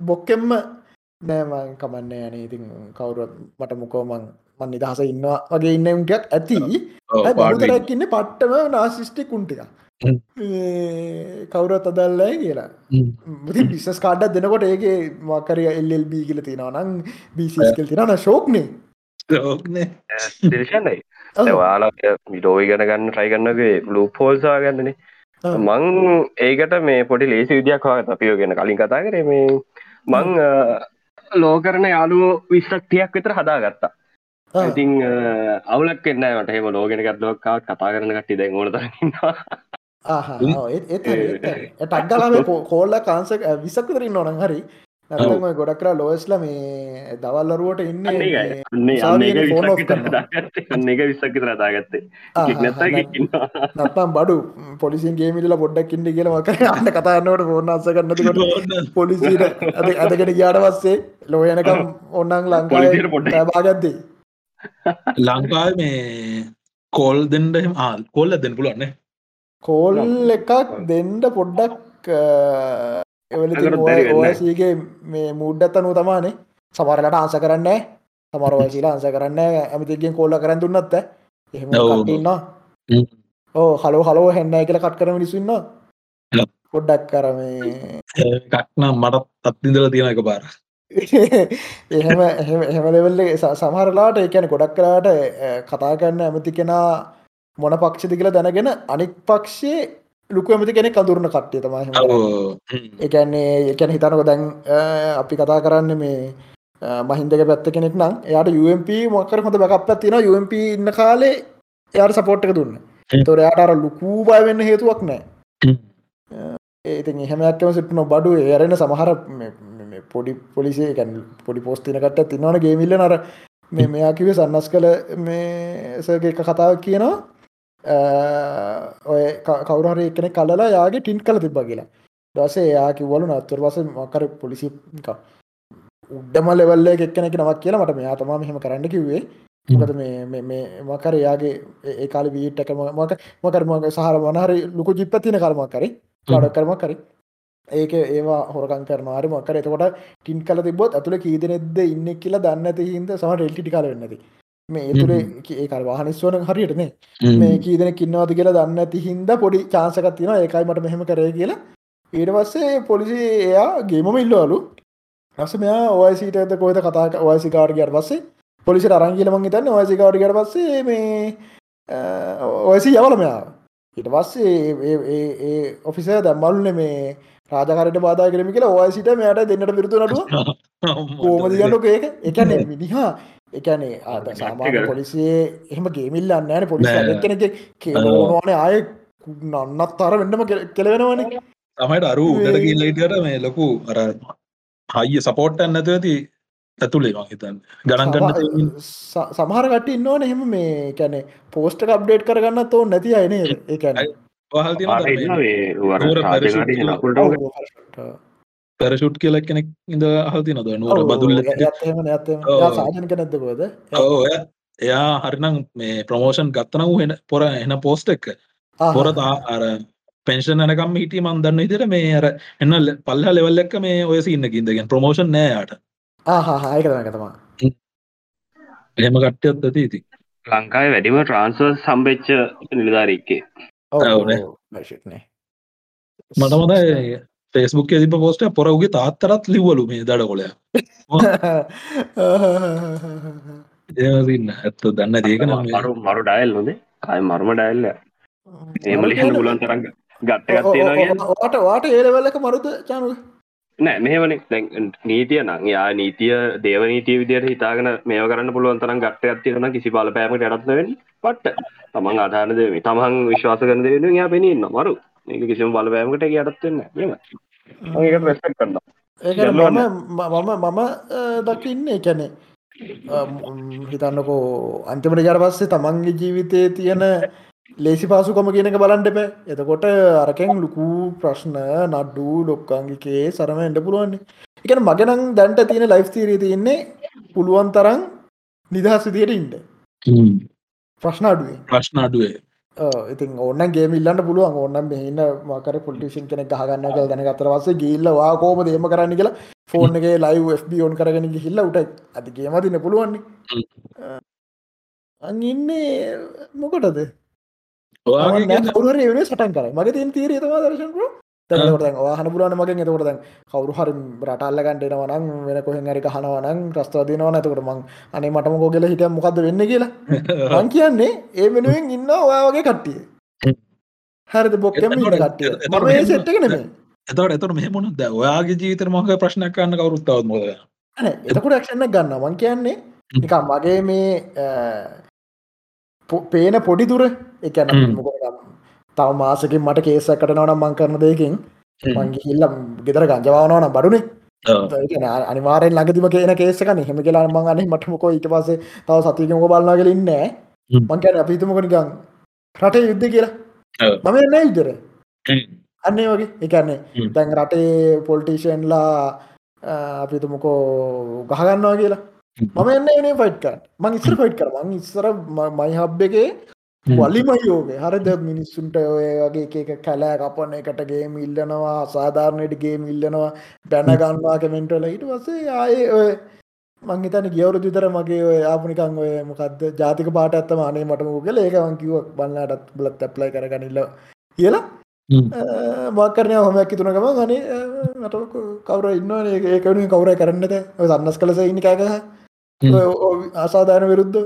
Speaker 2: බොක්කෙම්ම නෑමන් කමන්න යන ඉතින් කවුරුත් මට මුකෝමං මන් නිදහස ඉන්නවා වගේ ඉන්න උන්ටයක් ඇති. බාටරක්කින්න පට්ටම නාසිිෂ්ටික් උන්ටික කවුරත් අදල්ලයි කියලා. බිස්සස් කාඩක් දෙනකොට ඒගේ මකරය එල්ල් බී කියල තියෙනවා නං බිසිස්කල් තිරන ශෝක්නේ
Speaker 1: දිර්ශන්නයි වාලා මිටෝයි ගන ගන්න ට්‍රයි ගන්නගේ ලූ පෝල්සා ගන්නනේ මං ඒකට මේ පොඩි ලේසි විදියක් වා අපියෝ ගෙන කලින් කතා කරේ මේ මං ලෝකරන යාලුවෝ විස්සක් තියක් විතර හදාගත්තා. ඉතිං අවුලක් එන්න මට. හෙම ලෝගෙන ගත්ලෝක්කා කතා කරන කට්ටි දැන් ඕන තරන්න
Speaker 2: ටක්ගලාම කෝල්ල කාන්සක විසක් විතරන්න ඕන හරි නැතම ගොඩක් කරා ලෝස්ල මේ දවල්ලරුවට ඉන්න
Speaker 1: එක විස්සක් රතාගත්තේ
Speaker 2: නත්තම් බඩු පොලිසින් ගේමිල පොඩ්ඩක් ඉන්න කියල මක අන්න කතාන්නවට ෆෝන් අස කරන්නතිකට පොලිසිට අද අදකට ගියාට පස්සේ ලෝ යනකම් ඔන්නන් ලංකායි පොඩ්ඩ බාගත්දේ
Speaker 3: ලංකාව මේ කෝල් දෙන්නට කොල්ල දෙන්න පුළුවන්නේ
Speaker 2: කෝල් එකක් දෙන්ඩ පොඩ්ඩක් ඔයසගේ මේ මුඩ්ඩත් අනු තමානේ. සමරලට ආස කරන්න සමරවශීලා ආස කරන්න ඇමතිගෙන් කෝල්ල කරන්න දුන්නත්ත එහෙම ඉන්න ඕ හලෝ හලෝ හැන්න කියල කට් කර මිනිස්සුන්න පොඩ්ඩක් කරමේ
Speaker 3: කක්නම් මටත් අත්තිදල තියෙන එක පාර
Speaker 2: එහෙම එහෙම ලෙවල්ල සමහරලාට එකන ගොඩක් කලාට කතා කරන්න ඇමති කෙනා මොන පක්ෂද කියලා දැනගෙන අනික් පක්ෂයේ ලුක ඇමති කෙනෙ කදුරන කට්ටිය තමයි එකන්නේ එකැන හිතනක දැන් අපි කතා කරන්න මේ මහින්දක පැත්ත කෙනෙක් නම් එයාට UMP මොකර හොඳ බැකප් තින UMP ඉන්න කාලේ එයාට සපෝට්ක දුන්න. තොර යාට අර ලුකූ බය වෙන්න හේතුවක් නෑ ඒති එහෙමයක්කම සිටන බඩු ඒරෙන සමහර පොඩි පොලිසේ පොඩි පෝස්තිනකට තින්නවන ගේමිල්ල නර මේ මෙයා කිවේ සන්නස් කළ මේ සගේ එක කතාව කියනවා ඔය කවුරහර එකන කලලා යාගේ ටින් කල තිබ කියලා. දසේ යා කිවලු නත්තර වස මකර පොලිසි උඩ්ඩම ලෙවල්ල එක්කනෙක නවක් කියලා මට මෙයා තම මෙහම කරන්න කිව්වේ. මොකද මේ මකර යාගේ ඒ කාල වීට්ටක මක මකර මක සහර වනහරි ලොකු ජිප්පතින කරමක් කරි. ලඩ කරම කරි ඒක ඒවා හොරකන් කරනවාර මකර එතකොට ටින් කල තිබොත් ඇතුළ කීදනෙද ඉන්න කියලා දන්න හිද සම රෙල්ටි කාල වෙන්නති මේ තුරේ ඒකල් වාහනිස්වන හරියටනේ මේ කීදන කින්නවද කියලා දන්න ඇති හින්ද පොඩි චාන්සකත් තියෙන ඒකයි මට මෙහෙම කරේ කියලා. ඊට පස්සේ පොලිසි එයා ගේමම ඉල්ලවලු. රස මෙයා ඔයසිට ඇත කොයිද කතාට ඔයසිකාර්ගයට පස්සේ පොලිසි අරංගිලමං තන්න ඔයසිකාඩියට පස්සේ මේ ඔයසි යවල මෙයා ඉට පස්සේ ඔෆිස දැම්මල්න මේ රාජකරට බාධ කරම කියලා ඔයසිට මෙයට දෙන්නට පිරුතු නටුව කෝමද ගන්නක ඒක එකන මිනිහා එකනේ සාමාන්‍ය පොලිසියේ එහෙම ගේමිල්ල අන්නෑන පොලිසි කෙනෙ කියනවාන ආය නන්නත් අර වෙන්නම කෙලවෙනවන
Speaker 3: තමයිට අරු උඩට ගිල්ලයිටට මේ ලොකු අර හයිය සපෝට්ටන් නැතු ඇති ඇතුළේ මහිතන් ගණන්ගන්න
Speaker 2: සමහරකට ඉන්නවන එහෙම මේ කැනෙ පෝස්ට අප්ඩේට් කරගන්න තෝ නැති අයන එකන
Speaker 3: පැරෂුට් කියලක් කෙනෙක් ඉඳ හල්ති නොද නුවර බදුල්ල
Speaker 2: සාජන කනැත්තකොද
Speaker 3: එයා හරිනම් මේ ප්‍රමෝෂන් ගත්තන වූ එන පොර එන පෝස්ට එක්ක පොර අර පෙන්ෂන් නකම් හිටිය මන්දන්න විතර මේ අර එන්න පල්හ ලෙවල්ලක්ක මේ ඔය සින්නකින්දගෙන් ප්‍රමෝෂන් නෑයාට
Speaker 2: ආහාහාය කරන තමා
Speaker 3: එහෙම කට්ටයත් ඇති ඉති
Speaker 1: ලංකායි වැඩිම ට්‍රන්ස්වර් සම්බෙච්ච නිලධාරීක්කේ
Speaker 2: නේ.
Speaker 3: මට මතයි ෆෙස්බුක් තිබ පෝස්ට පොරවගේ තාත්තරත් ලිවලු මේ දඩ කොලය ඒන්න ඇත්ත දන්න දේක
Speaker 1: මරු මරු ඩයිල් නොදේ කයි මරුම ඩයිල්ල ඒම ලිහන්න පුලන් තරග ගට්ටගත්තියෙනගේ
Speaker 2: වාට වාට ඒලවල්ලක මරුද චානුව
Speaker 1: නෑ මෙහවන නීතිය නං යා නීතිය දේවනීතිය විදියට හිතාගෙන මේ කරන්න පුළුවන් තරම් ගට්ට ඇතිරන කිසි බල පෑමට යටත්වෙන් පට්ට තමන් අධාන දෙම තමන් විශ්වාස කරන දෙවෙන යා පෙනන්න මරු ඒක කිසිම බල පෑමට යටත්වෙන්න ම ඒකට රෙස්පෙක් කරන්න
Speaker 2: ඒ මම මම මම දකින්න එකැනේ හිතන්නකෝ අන්තිමට ජර පස්සේ තමන්ගේ ජීවිතය තියෙන ලේසි පාසුකම කියනක බලන්ට එප. එතකොට අරකැන් ලුකු ප්‍රශ්න නඩ්ඩු ඩොක්කංගිකේ සරම එඩ පුළුවන්නේ එකන මගෙනං දැන්ට තියෙන ලයිෆ් තීරී තියන්නේ පුළුවන් තරන් නිදහස් විදියට ඉන්ට ප්‍රශ්න අඩුවේ
Speaker 3: ප්‍රශ්න අඩුවේ
Speaker 2: ඉතින් ඔන්න ගේ ඉල්ලන්න පුළුවන්. ඔන්න මෙන්න මකර පොලිටිෂන් කෙනෙ ගහගන්න කල් දැන අතරවස ගිල්ලවා කෝම දේම කරන්න කියලා ෆෝන් එක ලයිව් ඔන් කරගෙන හිල්ල උට ඇති ගේමතින පුළුවන්නේ. අන්නේ මොකටද? වෙන සටන් කර මගේ තින් තීරය තවා දර්ශනපුර තැනට වාහන පුලන මගෙන්. එතකොට දැන් කවරු හරි රටල්ල ගන්ටෙනවනන් වෙන කොහෙන් හරි හනවනන් ප්‍රස්ථව දෙනවන ඇතකට මං අනේ මටම කෝගෙල හිට මොකක්ද වෙන්න කියලා. මං කියන්නේ ඒ වෙනුවෙන් ඉන්න ඔයා වගේ කට්ටිය. හරිද? බොක්කම කට්ටිය. මම ඒ සෙට්ටක නෙමේ
Speaker 3: එතවට එතට මෙහමුණ ද ඔයාගේ ජීවිතර මක ප්‍රශ්නයක් කන්න කවරුත්තාවත් මොද
Speaker 2: එතකුට ක්ෂණ ගන්න මං කියන්නේ නිකම් මගේ මේ පේන පොඩි දුර එකන තව මාසකින් මට කේසකට නවනම් මං කරන දෙයකින් මංගේ හිල්ල ගෙදර ගංජවානවන බඩුනේ. අනිවාරෙන් ලඟදිම කියන කේසකන හෙම කියලා මං අනේ මටමකො ඊට පසේ තව සතිකම බල්නාගල ඉන්න මංකැන අපිතුමක නිකං රටේ යුද්ධ කියලා. මම එන්න යුදර අන්නේ වගේ. එකන්නේ දැන් රටේ පොල්ටිෂන්ලා අපිතුමකෝ ගහගන්නවා කියලා. මම එන්න එනේ ෆයිට් කර මං ඉස්සර ෆයිට් කර. මං ඉස්සර මයි හබ් එකේ වලිම යෝගේ. හරද මිනිස්සුන්ට ඔය වගේ එක කැලෑ කපන එකට ගේම ඉල්ලනවා අසාධාරණයට ගේම ඉල්ලනවා දැනගන්නවා කමෙන්ටල හිට වසේ ආයේ ඔය මංහිතන ගියවරු විතර මගේ ඔය ආපනිකං ඔය මොකක්ද ජාතික පාට ඇත්තම අනේ මටම කියල ඒකවන් කිව බන්නටත් බලත් ඇප්ලයි කරගනිල්ල කියලා. මාකරනය හොමයක් තුන ගම ගනේ මට කවර ඉන්න ඒකනුව කවර කරන්නද සන්නස් කලස ඉන්න කෑකහ අසාධාන විරුද්ධ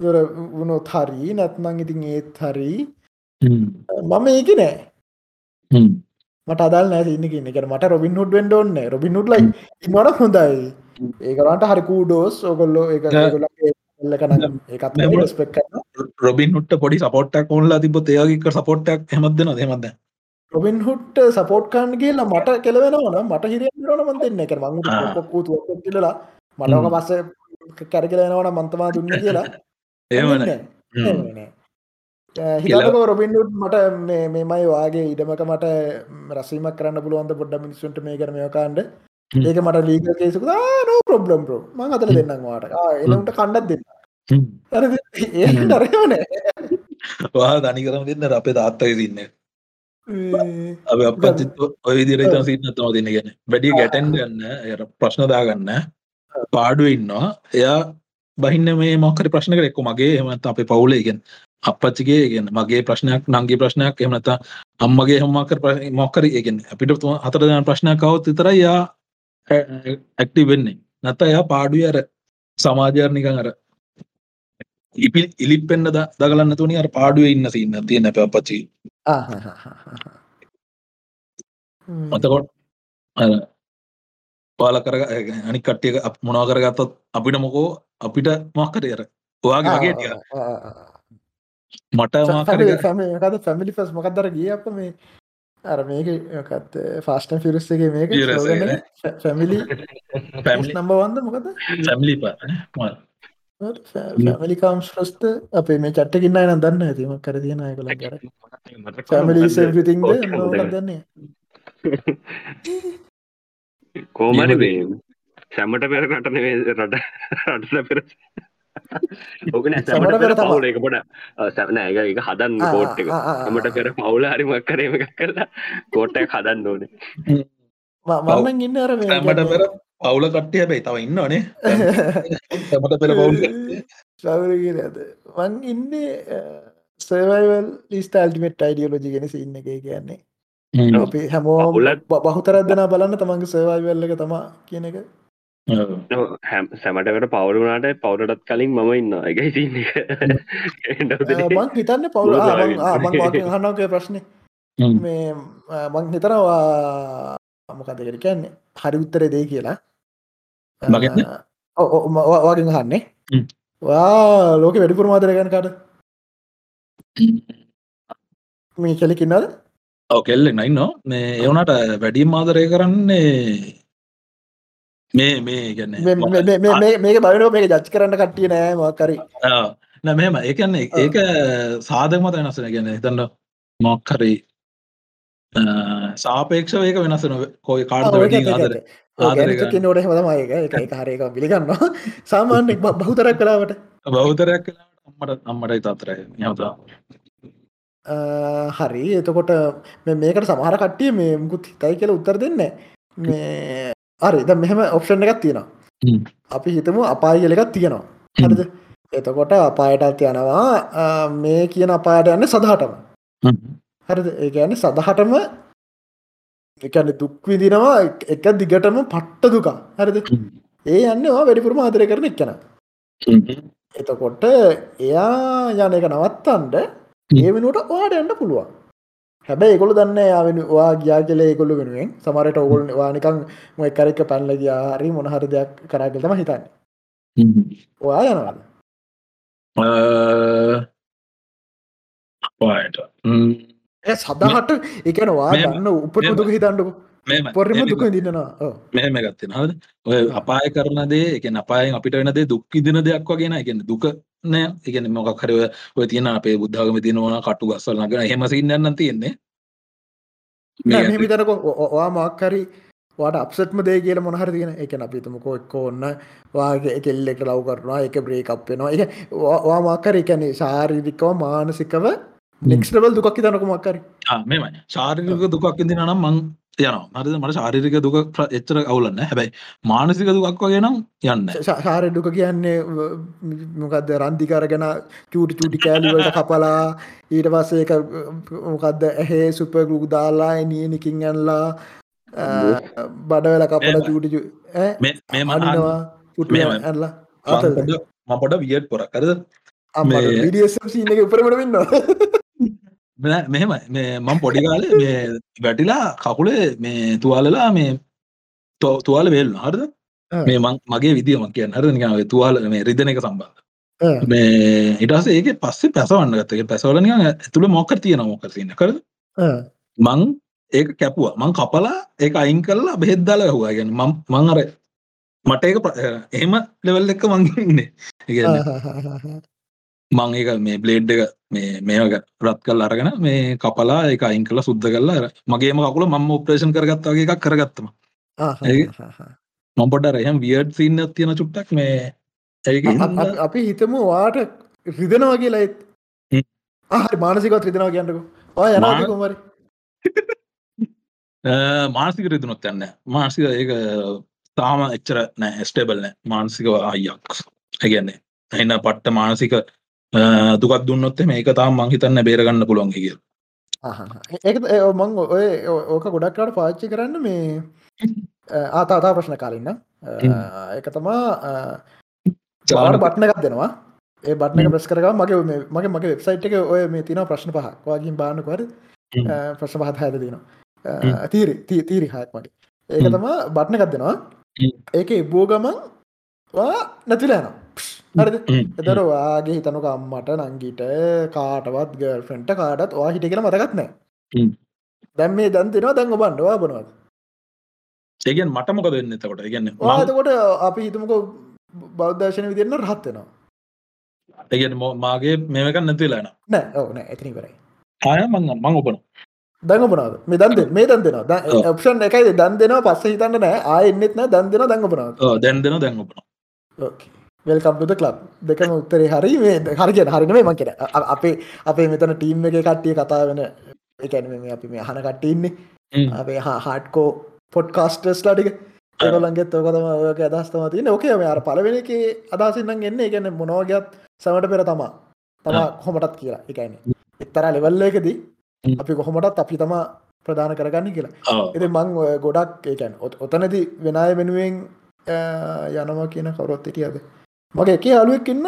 Speaker 2: දොර වුණොත් හරි නැත්මං ඉතින් ඒත් හරි. මම ඒක නෑ. මට අදල් නෑ ඉන්න ඉන්න. එක මට රොබින් හුඩ් වෙන්ඩ ඔන්න රොබින් හුඩ් ලයි ඉන්නට හොඳයි. ඒකරන්ට හරිකූ ඩෝස් ඔගොල්ලෝ ඒකත්
Speaker 3: රොබින් හුට පොඩි සපොට්ටක් ඔොල්ලා තිබ ඒයගක සපොට්ටක් හෙමත්දන හෙමද
Speaker 2: රොබින් හුට් සපෝට් කාන් කියලා මට කෙලවෙනවන මට හිරියනවන මන් දෙන්න. එක මං කියලලා මටක පස්ස කැරකලෙනවන මන්තමා දුන්න කියලා
Speaker 3: ඒමන
Speaker 2: හිතකෝ රොබින්ඩුට් මට මේමයි වාගේ ඉඩමක මට රසීමක් කරන්න පුළුවන්ද පොඩ්ඩ මිනිස්සුන්ට මේ කරම කාන්ඩ ඒක මට ලීග කේසු නෝ ප්‍රබ්ලම් ප්‍රෝ මං අතල දෙන්නම් වාට එලට කණ්ඩත් දෙන්න. ඒ දරවන
Speaker 3: වා දනිකරම දෙන්න අපේ තාත්තයි සින්න අප අපත් ඔය විදිර සින්න තම දෙන්න ගැන වැඩිය ගැටන් ගන්න ප්‍රශ්නදා ගන්න පාඩුව ඉන්නවා. එයා බහින්න මේ මොක්කරි ප්‍රශ්නකට එක්ක මගේ එමත් අපේ පවුලේ. ගෙන් අපච්චිගේ ගෙන මගේ ප්‍රශ්නයක් නංගේ ප්‍රශ්නයක් එමනත අම්මගේ හොමකර මොක්කර ඒගෙන් අපිට හතර දන ප්‍රශ්නයක් කවත් විතර යා ඇක්ටි වෙන්නේ. නැත එයා පාඩුව අර සමාජයරනිකන් අර ඉපි ඉලිපෙන්න්න දගලන්න තුනි අර පාඩුව ඉන්න සින්න තියෙන පැ පච්චි මතකොට පාල කර අනි කට්ටිය මොනා කරගත්තත් අපිට මොකෝ අපිට මක්කරයර ඔයාගේ වගේ මට
Speaker 2: මකද ෆැමිලි ෆස් මොකක්දර ගිය අප මේ? අර මේක කත් ෆාස්ටන් ෆිරස්ගේ මේක ෆැමිලි පැමිලි නම්බවන්ද මොකද
Speaker 3: සැමිලි
Speaker 2: ෆැමිලිකම් ශ්‍රස්ත අපේ මේ චට්ටකින්න නම් දන්න ඇතිම කර තියෙන අයකල කර ෆැමිලි තිං දන්නේ
Speaker 1: කෝමරි වේ සැමට පෙර රට නෙවේ රට රටල පෙර. ඕකන සැමට පෙර පවුල එක පොඩ සැනෑ එක එක හදන්න කෝට් එක. මට පෙර පවුල හරිමක් කරේම එකක් කරලා කෝට්ටය හදන්න ඕනේ.
Speaker 2: මමන් ඉන්න අර
Speaker 3: මට පෙර පවුල කට්ටිය හැබැයි තව ඉන්න ඕනේ සැමට පෙර පවුල්
Speaker 2: සවරගෙන ඇද මං ඉන්නේ සවල් ලිස්ට ඇල්ටිමෙට් අයිඩියෝලජි ගෙන ඉන්න එක කියන්නේ අපි හැමෝ බහුතරත් දෙනා බලන්න තමන්ගේ සේවායි වෙල්ලක තමා කියන එක.
Speaker 1: හැම් සැමටකට පවරුණාට පවුරටත් කලින් මම ඉන්න එකයි
Speaker 2: මං හිතන්න පවුල හන්නවක ප්‍රශ්නය මේ මං හිතනවා මොකදකට කියන්නේ? හරි උත්තරේ දෙයි කියලා. වගෙන් හන්නේ වා ලෝක වැඩිපුර මාදර ගැන කට? මේ කෙලිකින්නද
Speaker 3: ඔව කෙල්ලෙ නයින්න මේ එවනට වැඩිම් ආදරය කරන්නේ මේ මේ ගැන්න
Speaker 2: මේක බලනෝ මේක ජච් කරන්න කට්ටිය නෑ මක්කරි
Speaker 3: නැ මෙම ඒකන්නේ ඒක සාධක මත වෙනස්සන ගැන තන්න මොක්කරි සාපේක්ෂ ඒක වෙනස්සන කොයි කාඩ වැඩි ආදර?
Speaker 2: නොට හමතමයක එක හරයක පිළිගන්න සාමාන්‍යෙක් බහුතරක් කලාවට
Speaker 3: බෞතරයක් කලාට අම්මට අම්මටයි තත්තරය යතා
Speaker 2: හරි. එතකොට මේකට සමහර කට්ටිය මේ මුකුත් හිතයි කියල උත්තර දෙන්න මේ අරි ද මෙහෙම ඔප්ෂන් එකක් තියෙනවා. අපි හිතමු අපායි කියල එකක් තියෙනවා. හරිද? එතකොට අපායටත් යනවා. මේ කියන අපායට යන්න සදහටම. හරිද? ඒ ගැන සදහටම එකන දුක්විදිනවා එක දිගටම පට්ට දුකා. හරිද? ඒ යන්නවා වැඩිපුරම ආදරය කරන එක්කන. එතකොට එයා යන එක නවත්තන්ට ඒ වෙනුවට ඔයාට යන්න පුළුවන්. හැබැයි ඒගොල්ලෝ දන්නේ යාවෙන ඔයා ගියා කියලා ඒගොල්ලෝ වෙනුවෙන්. සමහරට ඕගොල්ලෝ ඔයා නිකන් මොකක් කරේක පැනලා ගියා හරි මොන හරි දෙයක් කරා කියලා තමයි හිතන්නේ. ඔයා යනවාද? ඒ සදාහට ඔයා දන්න උපරිම දුක හිතන්නකෝ. පොරම දුක දින්නවා
Speaker 3: මෙහෙම ගත්තෙන හද ඔය අපාය කරන දේ එක අපායෙන් අපිට වෙන දේ දුක් ඉදින දෙයක් වගෙන එකන්න දුක නෑ. එකන මොකක් හරව ඔය තියෙන අපේ බුද්ධාගම තියෙනවා කටු ගස්සල් නගෙන. හෙම සින්නන්න තියෙන්නේ.
Speaker 2: විතරක ඔයා මක්කරි වාට අපසත්ම දේ කියල මොහර තියෙන. එක අපිතමකෝ එක්ක ඔන්න වාගේ කෙල්ලෙක් ලව් කරනවා එක බ්‍රේකප් වෙනවා. එක වා මක්කර එකනේ ශාරීරිකව මානසිකව නෙක්ස්ටබල් දුකක් තනක මක්කරි
Speaker 3: මෙම ශාරික දුකක් ඉදි නම් මං යනවා. හරිද? මට ශාරික දුක එච්චර අවුලන්න හැබැයි මානසික දුකක් වගේ නම් යන්න
Speaker 2: ශාරය දුක කියන්නේ මොකක්ද රන්දිකර ගැන චූටි චූටි කෑලිවලට කපලා ඊට පස්සේ එක මොකක්ද ඇහේ සුපගලුක් දාලා නියනිකින් ඇන්ලා බඩවෙල කපල චූටි
Speaker 3: මේ මනවා
Speaker 2: ඇල්ලා
Speaker 3: මපොට වියට් පොර කරද
Speaker 2: විඩියසීන එක උපරමට වෙන්නවා
Speaker 3: මෙහෙම මේ මං පොඩිකාල මේ වැටිලා කකුලේ මේ තුවාලලා මේ තුවාල වේල් හරද? මේ මගේ විදිියමක් කියන්න. හර නිකාව තුවාල මේ රිදන එක සම්බන්ධ. මේ ඉටස ඒක පස්සේ පැසවන්න ගත්තක පැසවලනික ඇතුළ මොක්ක තියෙන මොක තියන්න. කර මං ඒක කැපුවා. මං කපලා ඒක අයින් කරලා බෙහෙද්දාල හවා ගැන මං අර මට ඒක එහෙම ලෙවල් එක්ක මංගන්නේ මං ඒක මේ බ්ලේඩ් එක මේ මේක රත් කල් අරගෙන මේ කපලා එක අයින් කලා සුද්ද කරලා මගේම කකුල මම ඔප්‍රේෂන් කරගත්තාගේ එකක් කරගත්තම. මම්පොට රහම් වියඩ් සින්න තියෙන චුට්ටක් මේ
Speaker 2: අපි හිතමු වාට රිදෙනවා කියලා එත් ආහරි මානසිකත් රිදෙනවා කියන්නකු. ඔය යනකුමරි
Speaker 3: මානසික රිදුනොත් යන්න මානසික ඒක තාම එච්චර නෑ ස්ටේබල් නෑ. මානසිකව අයියක් ඇගන්නේ එන්න පට්ට මානසික දුකක් දුන්නොත් මේක තාම මං හිතන්න බේරගන්න පුළුවන් කිය
Speaker 2: ඒක මං ඔය ඕක ගොඩක්කාට පාච්චි කරන්න මේ ආතාතා ප්‍රශ්න කාලන්න එක තමා චාර බට්න එකක් දෙනවා. ඒ බට්න ප්‍රස් කරග මගේ මගේ මගේ වෙබ්සයිට් එක ඔය මේ තින ප්‍රශ්න පහ වගින් බාන්නකවර ප්‍රශ්න පහත් හැද දෙනවා. තීරි තීරි හයක් මගේ ඒක තමා බට්න එකක් දෙනවා. ඒක එබ්බෝ ගමන් නැතිලයනවා හරි එතර වාගේ හිතනු අම්මට නංගිට කාටවත් ගල් ෆෙන්ට කාඩත් වා හිට කියල මතකත් නෑ දැම් මේ දන් දෙෙනවා දැන් ඔබන්ඩවා බනවාද?
Speaker 3: ඒගෙන් මටමක දෙන්න එතකොට? ගන්න
Speaker 2: වාතකොට අපි හිතමක බෞද්ධශන විදින්න රහත්වෙනවා
Speaker 3: ඒගෙන් මාගේ මේක නැතිලාන
Speaker 2: නෑ ඕන ඇතිනි කරයි
Speaker 3: ආය මං මං ඔපන
Speaker 2: දැඟපනාද මේ දන්ද මේ දන් දෙෙනවා. ඔප්ෂන් එකයි දන් දෙෙනවා පස්ස හිතන්න නෑ. ආය එන්නෙත් නෑ දන් දෙෙන දැඟපනාව
Speaker 3: දැන් දෙෙන දැඟපන
Speaker 2: වෙල්කම්පුද කලබ් දෙකම උත්තරේ හරි හරිගෙන හරිනේ මං කෙන අපේ අපේ මෙතන ටීම් එක කට්ටිය කතා වෙන එකැන මේ අපි මේ හන කට්ටඉන්නේ අපේ හාටකෝ පොඩ්කාස්ටර්ස් ලාටික ඒගොල්ලන්ගෙත් ඕකතම ඔයක අදස්තම තියන ඕකේ මේ අර පලවෙෙන එක අදසින්නම් එන්න. එකන මොනෝගත් සමට පෙර තමා. තමා කොහොමටත් කියලා. එකයින එක්තර ලෙවල්ල එකදී අපි කොහොමටත් අපි තමා ප්‍රධාන කරගන්න කියලා. එති මං ගොඩක් ඒකැන් ඔතනති වෙනය වෙනුවෙන් යනවා කියන කවරොත් හිටියද මගේ එක අලුවෙක් ඉන්න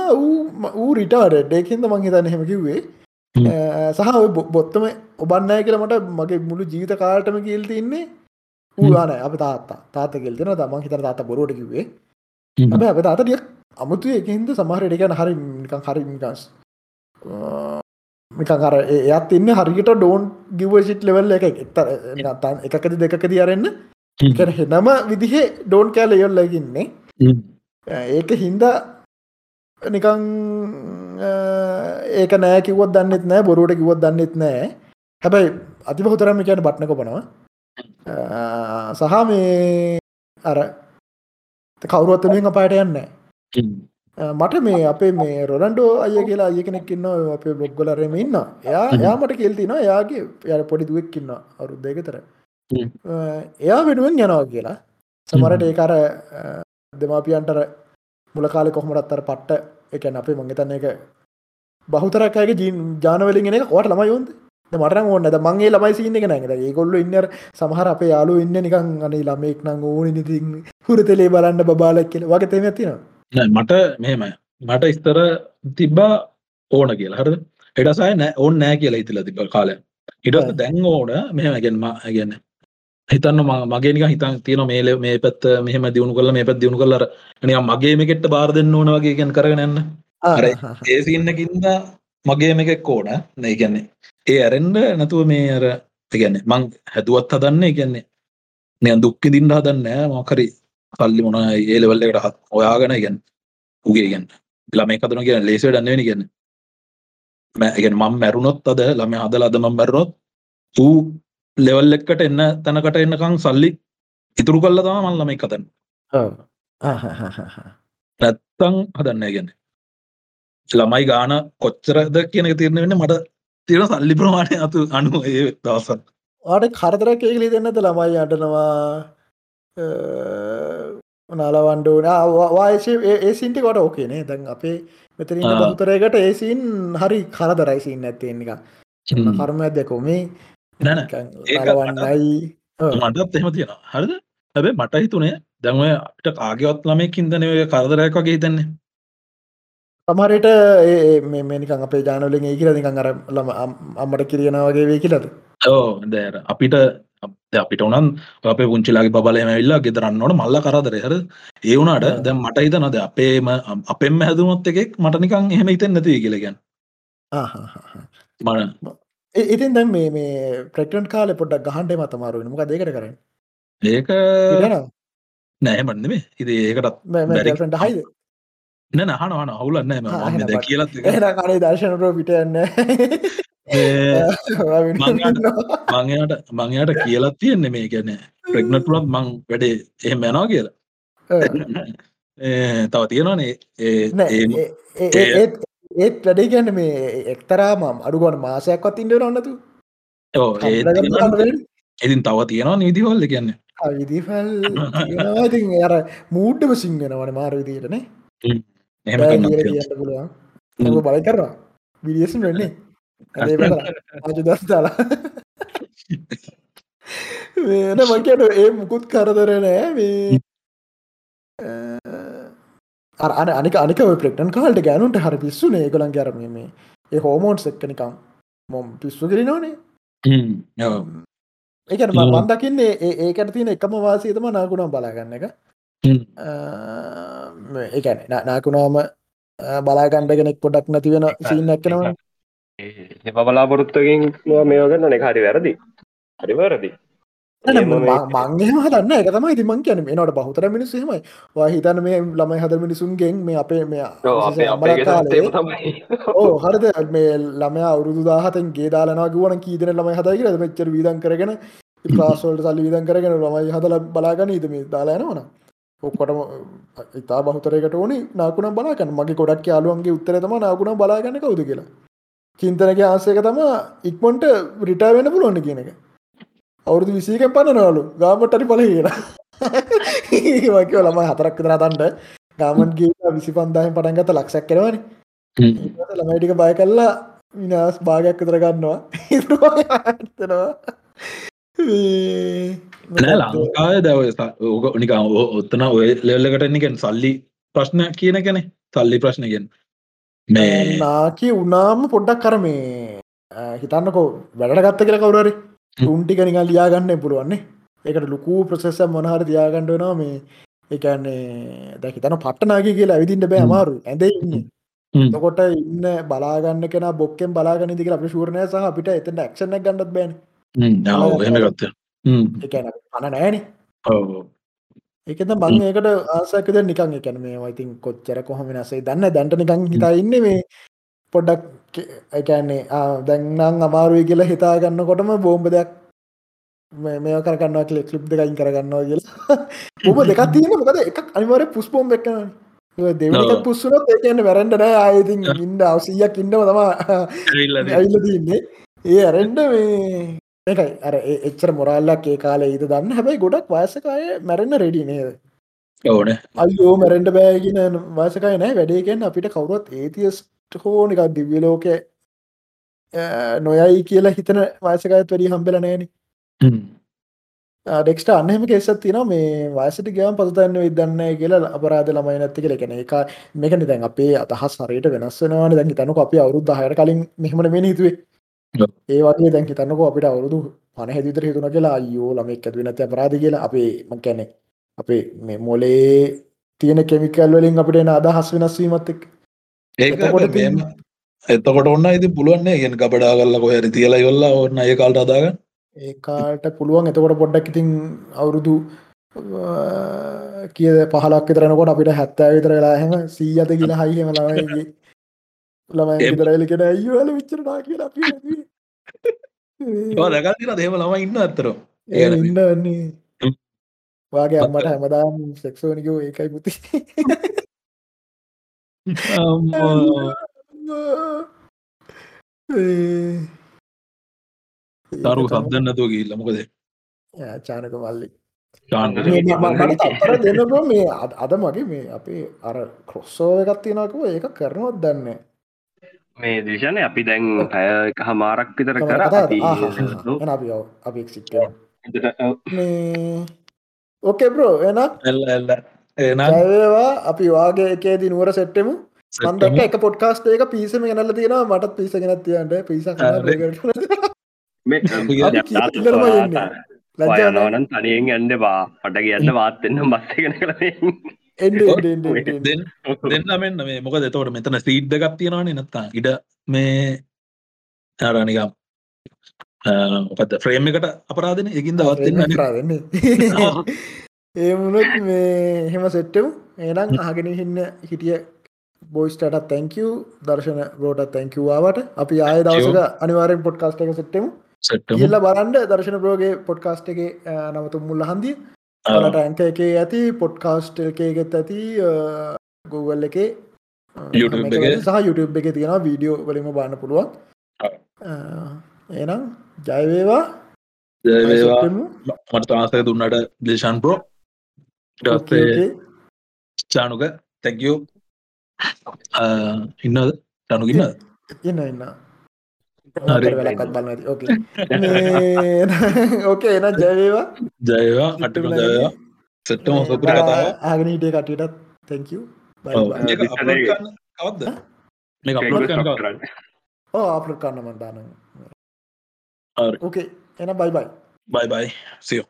Speaker 2: ඌ රිටාඩ ඩේකින්ද මං හිතන්න හෙම. කිව්වේ සහ බොත්තම ඔබන්නය කියලමට මගේ මුළු ජීවිත කාල්ටම කියල්ති ඉන්නේ ඌවාන අප තාත්තා. තාත කෙල්තෙන තමන් හිතර තාත බොරෝට කිවේ ඇබ අප තාතටිය අමුතු එකහින්ද සමහරට එකන හරි හරි නිකස් මිකර එයත් ඉන්න හරිට ඩෝන් ගිවසිට් ලෙවල් එක එක්තර එකකද දෙකද අරන්න. හෙනම විදිහේ ඩෝන් කෑල යොල්ලගන්නේ ඒක හින්දා නිකං ඒක නෑ කිවත් දන්නෙත් නෑ බොරුවට කිවත් දන්නෙත් නෑ. හැබැයි අතිබ හොතරම කියන බට්න කොපනවා සහ මේ අර කවුරුවත්තමින් අපායට යන්න මට මේ අපේ මේ රොලන්ඩෝ අය කියලා අය කෙනෙක් ඉන්න අපේ බොග්ගලරම ඉන්න එයා එයාමට කෙල්තින එයාගේ යට පොඩි දුවෙක් ඉන්න අරු දෙකතර එයා වෙනුවෙන් යනවා කියලා. සමරට ඒකර දෙමාපියන්ටර මුලකාලෙ කොහොමටත්තර පට්ට එකැන අපේ මංගතන්න එක බහුතරක්කගේ ජී ජානවලින් එන වට ළමයෝන්ද මට ඕන්නද මගේ ළමයි සින්න එක නැද ඒගොල්ල ඉන්නර සමහර අප යාලු ඉන්න නිකං අනේ ළමෙක් නං ඕන නිති හුරතලේ බලන්න බාලක් කියල. වගේ තෙම තින
Speaker 3: මට මෙහෙම මට ඉස්තර තිබ්බා ඕන කියලා. හරද? එඩසාය නෑ ඕන් නෑ කියලා ඉතිල තිබ කාලය ඉට දැන් ඕන. මෙහෙම ගැන්ම ගැන්න හිතන්න මගේ නික හිතන් තියෙන මේල මේ පැත් මෙහම දියුණු කල මේ පැත් දියුණු කලර නික මගේ මේකෙට බාර දෙන්න ඕන වගේ ගැන කරගන්න අර ඒසින්නකින්ද මගේ මේකෙක් ඕන. නැ කියන්නේ ඒ ඇරෙන්ඩ නැතුව මේ අර ගැන්නේ මං හැදුවත් හදන්නේ කියන්නේ නිය දුක්කි දින්ඩ හදන්න මොකරි කල්ලි මොන ඒලෙවල්ලකට හත් ඔයාගෙන ගැන් උගේ ගැන් ළම එකතුන කියන ලේසට දන්නවෙනි ගැන්න මං මැරුණොත් අද ළම හදල අද මම් මැරුණොත් ඌ ලෙවල් එක්කට එන්න තැනකට එන්නකං සල්ලි ඉතුරු කල්ල තම මල් ළම එකතන්න නැත්තං හදන්න ගැන්න ළමයි ගාන කොච්චරද කියන තිරණ වෙන්න මට තියෙන සල්ලි ප්‍රමාණය අතු අනු ඒ දවසත්
Speaker 2: ආට කරදරක් ඒකලි දෙන්නද ළමයි අටනවා නලවන්ඩෝන වායශය ඒසින්ටි කොට ඕකේනේ දැන් අපේ මෙතරින් බතුරයකට ඒසින් හරි කරදරයිසින් ඇත්තෙන්නික කර්ම දෙකොමේ
Speaker 3: නවන්නයි මටත් එහෙම තියෙන හරිද? හැබේ මට හිතුනේ දැමට කාගවත් ළමේ කින්දනය කරදරයක් වගේ හිතන්නේ.
Speaker 2: සමහරට මේ නිකන් අපේ ජානවලින් ඒ කියලා නිකන් අර ළම අම්මට කිරියන වගේ වේ කියලද?
Speaker 3: ඕ දැර අපිට අපිට උනන් අපේ පුංචිලාගේ බලයම වෙල්ලා ගෙදරන්න ඕන මල්ල කරදර හර ඒ වුණට දැම් මට හිතනද අපේම අපෙම හැදුමොත් එකෙක් මට නිකන් එහෙම හිතෙන් නැති කියලගැන්
Speaker 2: මන ඉතින් දැන් මේ මේ ප්‍රෙක්ටන් කාලෙ පොඩ්ඩක් ගහන්ඩ මතමාරුව මොක දෙකට කරන්න?
Speaker 3: ඒක නෑ මන්නෙමේ ඉති ඒකටත්
Speaker 2: හයිද
Speaker 3: නෑ හන හන අවුලන්න ම කියලත්
Speaker 2: කනේ දර්ශනරෝ පිටයන්න
Speaker 3: මංයට මංයට කියලත් තියෙන්නේ මේ ගැන ප්‍රෙක්නටුලත් මං වැඩේ එහෙම යනවා කියලා. තව තියෙනවානේ
Speaker 2: ඒත් වැඩේ ගැන්න මේ එක්තරාම අඩුගොන මාසයක්වත් ඉන්ඩ රන්නතු
Speaker 3: ඉතින් තව තියෙනවා නීතිවල්ල කියන්න.
Speaker 2: විදිහල් අර මූඩ්ඩම සිංගෙනවන මාර විදිටනේ බල කරවා විඩියසම් වෙන්නේ. අජ දස් දාලා. වෙන මකට ඒ මුකුත් කරදර නෑ. මේ අන අනික අනික ප්‍රෙක්ටන් කාල්ට ගැනුන්ට හරි පිස්සු ඒගලන් ගැරම මේ ඒ හෝමෝන්ස් එක්ක නිකම් මොම් පිස්සු කරනෝනේ ඒකන මන් දකින්නේ ඒකට තියෙන එකම වාසීතම නාකුණම් බලාගන්න එක. ඒකැන නාකුණාම බලාගණ්ඩ කෙනෙක් පොඩක් නැති වෙන සිීන්න එක්කනවා
Speaker 1: බලාපොරොත්තුකින් මේෝගන්න එක හරි වැරදි. හරි වැරදි
Speaker 2: මංගේම හදන්න. එක තමයි මං කියන නට බහතර මිනිස් හෙමයි හිතන මේ ළමයි හද මිනිසුන්ගෙන් මේ අපේ මේ ඕ හරද? මේ ළමය අවුරුදු දාහතන් ගේ දාලනවා ගුවන කීදන ළමයි හදකිර මෙච්චර වීදන් කරගෙන ප්‍රාස්වල්ට සල්ලි විදන් කරගෙන ළමයි හදල බලාගන්න ඉදම දාලායනවන ඔක්කොටම ඉතා බහතරකට ඕනි නාකුණ බලාගන්න. මගේ ගොඩක් යාලුවන්ගේ උත්තරතම නාකුණ බලාගන්න කවුද කියලා. චින්තනක ආසයක තම ඉක්මොන්ට රිටා වෙන පුළුවන්න කියන එක අවුරුදු විසීකෙන් පන්නනවලු ගාමටරි පල කියෙන වකව ළමයි හතරක් තරතන්ට ගාමන්ගේ විසි පන්දාහෙන් පටන්ගත ලක්ෂක් කරවන ළමයිටික බය කල්ලා විනාස් භාගයක් විතර ගන්නවා. තනවා
Speaker 3: ලංකාය දැව ඕක නික ඔත්තන ඔය ලෙල්ලකටනිකෙන් සල්ලි ප්‍රශ්න කියන කැනෙ සල්ලි ප්‍රශ්නගෙන්
Speaker 2: මේ නාකි උනාම පොඩ්ඩක් කර මේ හිතන්නකෝ වැඩට ගත්ත කියලා කවුරරි තුන්ටික නිකල් ලියාගන්න පුළුවන්නේ ඒකට ලොකූ ප්‍රසෙස මොනහර තියාගණ්ඩ වෙනවා මේ එකන්නේ දැකිතන පට්ටනාගේ කියලා ඇවිදින්ට බෑ අමාරු ඇඳ ඉන්න. තකොට ඉන්න බලාගන්න කෙන බොක්කෙන් බලාගන්න දික අප ශූරණය සහ අපිට එතට ක්ෂණ ගන්නත් බෑන.
Speaker 3: ගත්ත.
Speaker 2: පන නෑන. එකත මං ඒකට ආසකද නිකං එකන මේ වයිතින් කොච්චර කොහොම නසේ දන්න දැන්ට නිකං හිතා ඉන්න මේ පොඩ්ඩක් එකන්නේ දැන්නම් අමාරුවයි කියලා හිතාගන්න කොටම බෝම්බ දෙයක් මේ කරගන්නවා කියල කලිප් දෙකයින් කරගන්නවා කියලා. බොම දෙකක් තියෙන මොකද? එකක් අනිවර පුස්පෝම් එක්කන දෙවනික පුස්සුනොත් ඒකන්න වැරන්ඩ නෑ. ආයතින් ඉන්ඩ අවසීයක් ඉන්නම තමා ඇල්ල තින්නේ ඒ ඇරෙන්ඩ මේ එකයි අර එච්චර මොරල්ලක් ඒ කාලේ ඉද දන්න. හැබැයි ගොඩක් වයසකාය මැරෙන්න්න රෙඩි නේද?
Speaker 3: ඕන.
Speaker 2: අයෝ මැරෙන්ට බෑගෙන වාසකයි නෑ. වැඩේගෙන් අපිට කවුරත් ඒතිස් හෝ නික දිව්‍යලෝක නොයයි කියලා හිතන වාසකයත් වැඩි හම්බෙල නෑන ඩෙක්ට අන්නහෙම කෙසත් තින මේ වාසට ගම පසතන්න විදන්න කියලා අපරාධ ළමයි නැති කියල. කෙන එක මේකන දැන් අපේ අදහස් හරයට වෙනස්සනවා දැන් තනක අප අවුරුද්ධ හයට කලින් මෙහමට වෙන හිතුවේ. ඒ වගේ දැන් හිතන්නක අපිට අවුරුදු පන හැදිතර හිතුන කියලා අයෝ ළමෙක් ඇති නැති අපරාධ කියලා. අපේ මං කැනෙ අපේ මේ මොලේ තියෙන කෙමිකල් වලින් අපිට අදහස් වෙනස්වීමත් එක්
Speaker 3: ඒකොට එතකොට ඔන්න ඉති පුළුවන්නේ ගෙන් කපඩා කල්ල කොහරි තියලා යොල්ලා ඔන්න ඒ කාල්ට අදාග
Speaker 2: ඒකාට පුළුවන්. එතකොට පොඩ්ඩක් ඉතින් අවුරුදු කිය පහලක් විතරනකොට අපිට හැත්තෑ විතර වෙලා හෙම සීයත කියලා හයිහෙම ළමයිගේ ළමයි විතරයිලකෙන අයිවල විච්චරනා කියලා අපි
Speaker 3: දකතින දේම ළම ඉන්න අත්තර
Speaker 2: ඒ ඉන්න වන්නේ. වාගේ අම්මට හැමදාම් සෙක්සෝනිකෝ ඒකයි පුති
Speaker 3: තරු සද්දන්නතුව ගිල්ල මොකද
Speaker 2: චානක මල්ලි
Speaker 3: චාන
Speaker 2: දෙනබ මේ අද මගේ මේ අපේ අර කොස්සෝ එකත් තියෙනකුව ඒක කරනවත් දන්න
Speaker 1: මේ දේශනය අපි දැන් පැය හමාරක් විතර කර.
Speaker 2: අපි ඕකේ බ්‍රෝ එන
Speaker 3: එල්ල එල්ල
Speaker 2: ඒවා අපි වාගේ එකේදී නුවර සෙට්ටමු මන්දක එක පොඩ්කාස්ට එක පිසම ගෙනල්ල තියෙනවා. මටත් පිස ගෙනත් තියන්ට පිස
Speaker 1: ලජනවනන් තනියෙන් ඇන්ඩ බා පට කියන්න වාත්තෙන්න්න බස්සගෙන කළ
Speaker 3: දෙන්නමෙන් මේ. මොක දෙතවට මෙතන සීඩ්ද ගත් තියෙනවානේ නත්තා ඉඩ මේ ආරනිකම් මොකද ෆ්‍රේම් එකට අපරාධන? එකින් දවත්න්න
Speaker 2: කරන්න ඒ මුණොත් මේ හෙම සෙට්ටම ඒනම් අහගෙන හින්න හිටිය බොයිස්ටට තැංකව දර්ශන රෝට තැංකවාවට අපි ආය දවසක අනිවාරෙන් පොඩ්කාස්ට එක සෙට්ටම කියල්ල බලන්ඩ දර්ශන ප්‍රෝගේ පොඩ්කාස්ට එක නවතුම් මුල්ල හන්දිය ලට ඇංක එක ඇති පොඩ්කාස්ට එකගෙත් ඇති Google එක සහ YouTube එක තියෙන වීඩියෝ වලිම බාන්න පුළුවන්. එනම් ජයවේවා
Speaker 3: මට ආසය දුන්නට දේශන් ප්‍රෝ චානුක තැකෝ ඉන්නද ටනුගන්න
Speaker 2: ඉන්න ඉන්න වෙලක්ත් බලන්න ඇති ඕකේ එන ජයවේවා
Speaker 3: ජයවා අට ජයවා සෙට්ටම සොපර කතාව
Speaker 2: ආගෙන හිටිය කටයටත් තැංකව
Speaker 3: කවද්ද
Speaker 2: ඕ අපට කන්නමන් දාන ඕකේ එන බයි බයි
Speaker 3: බයි බයි සියෝ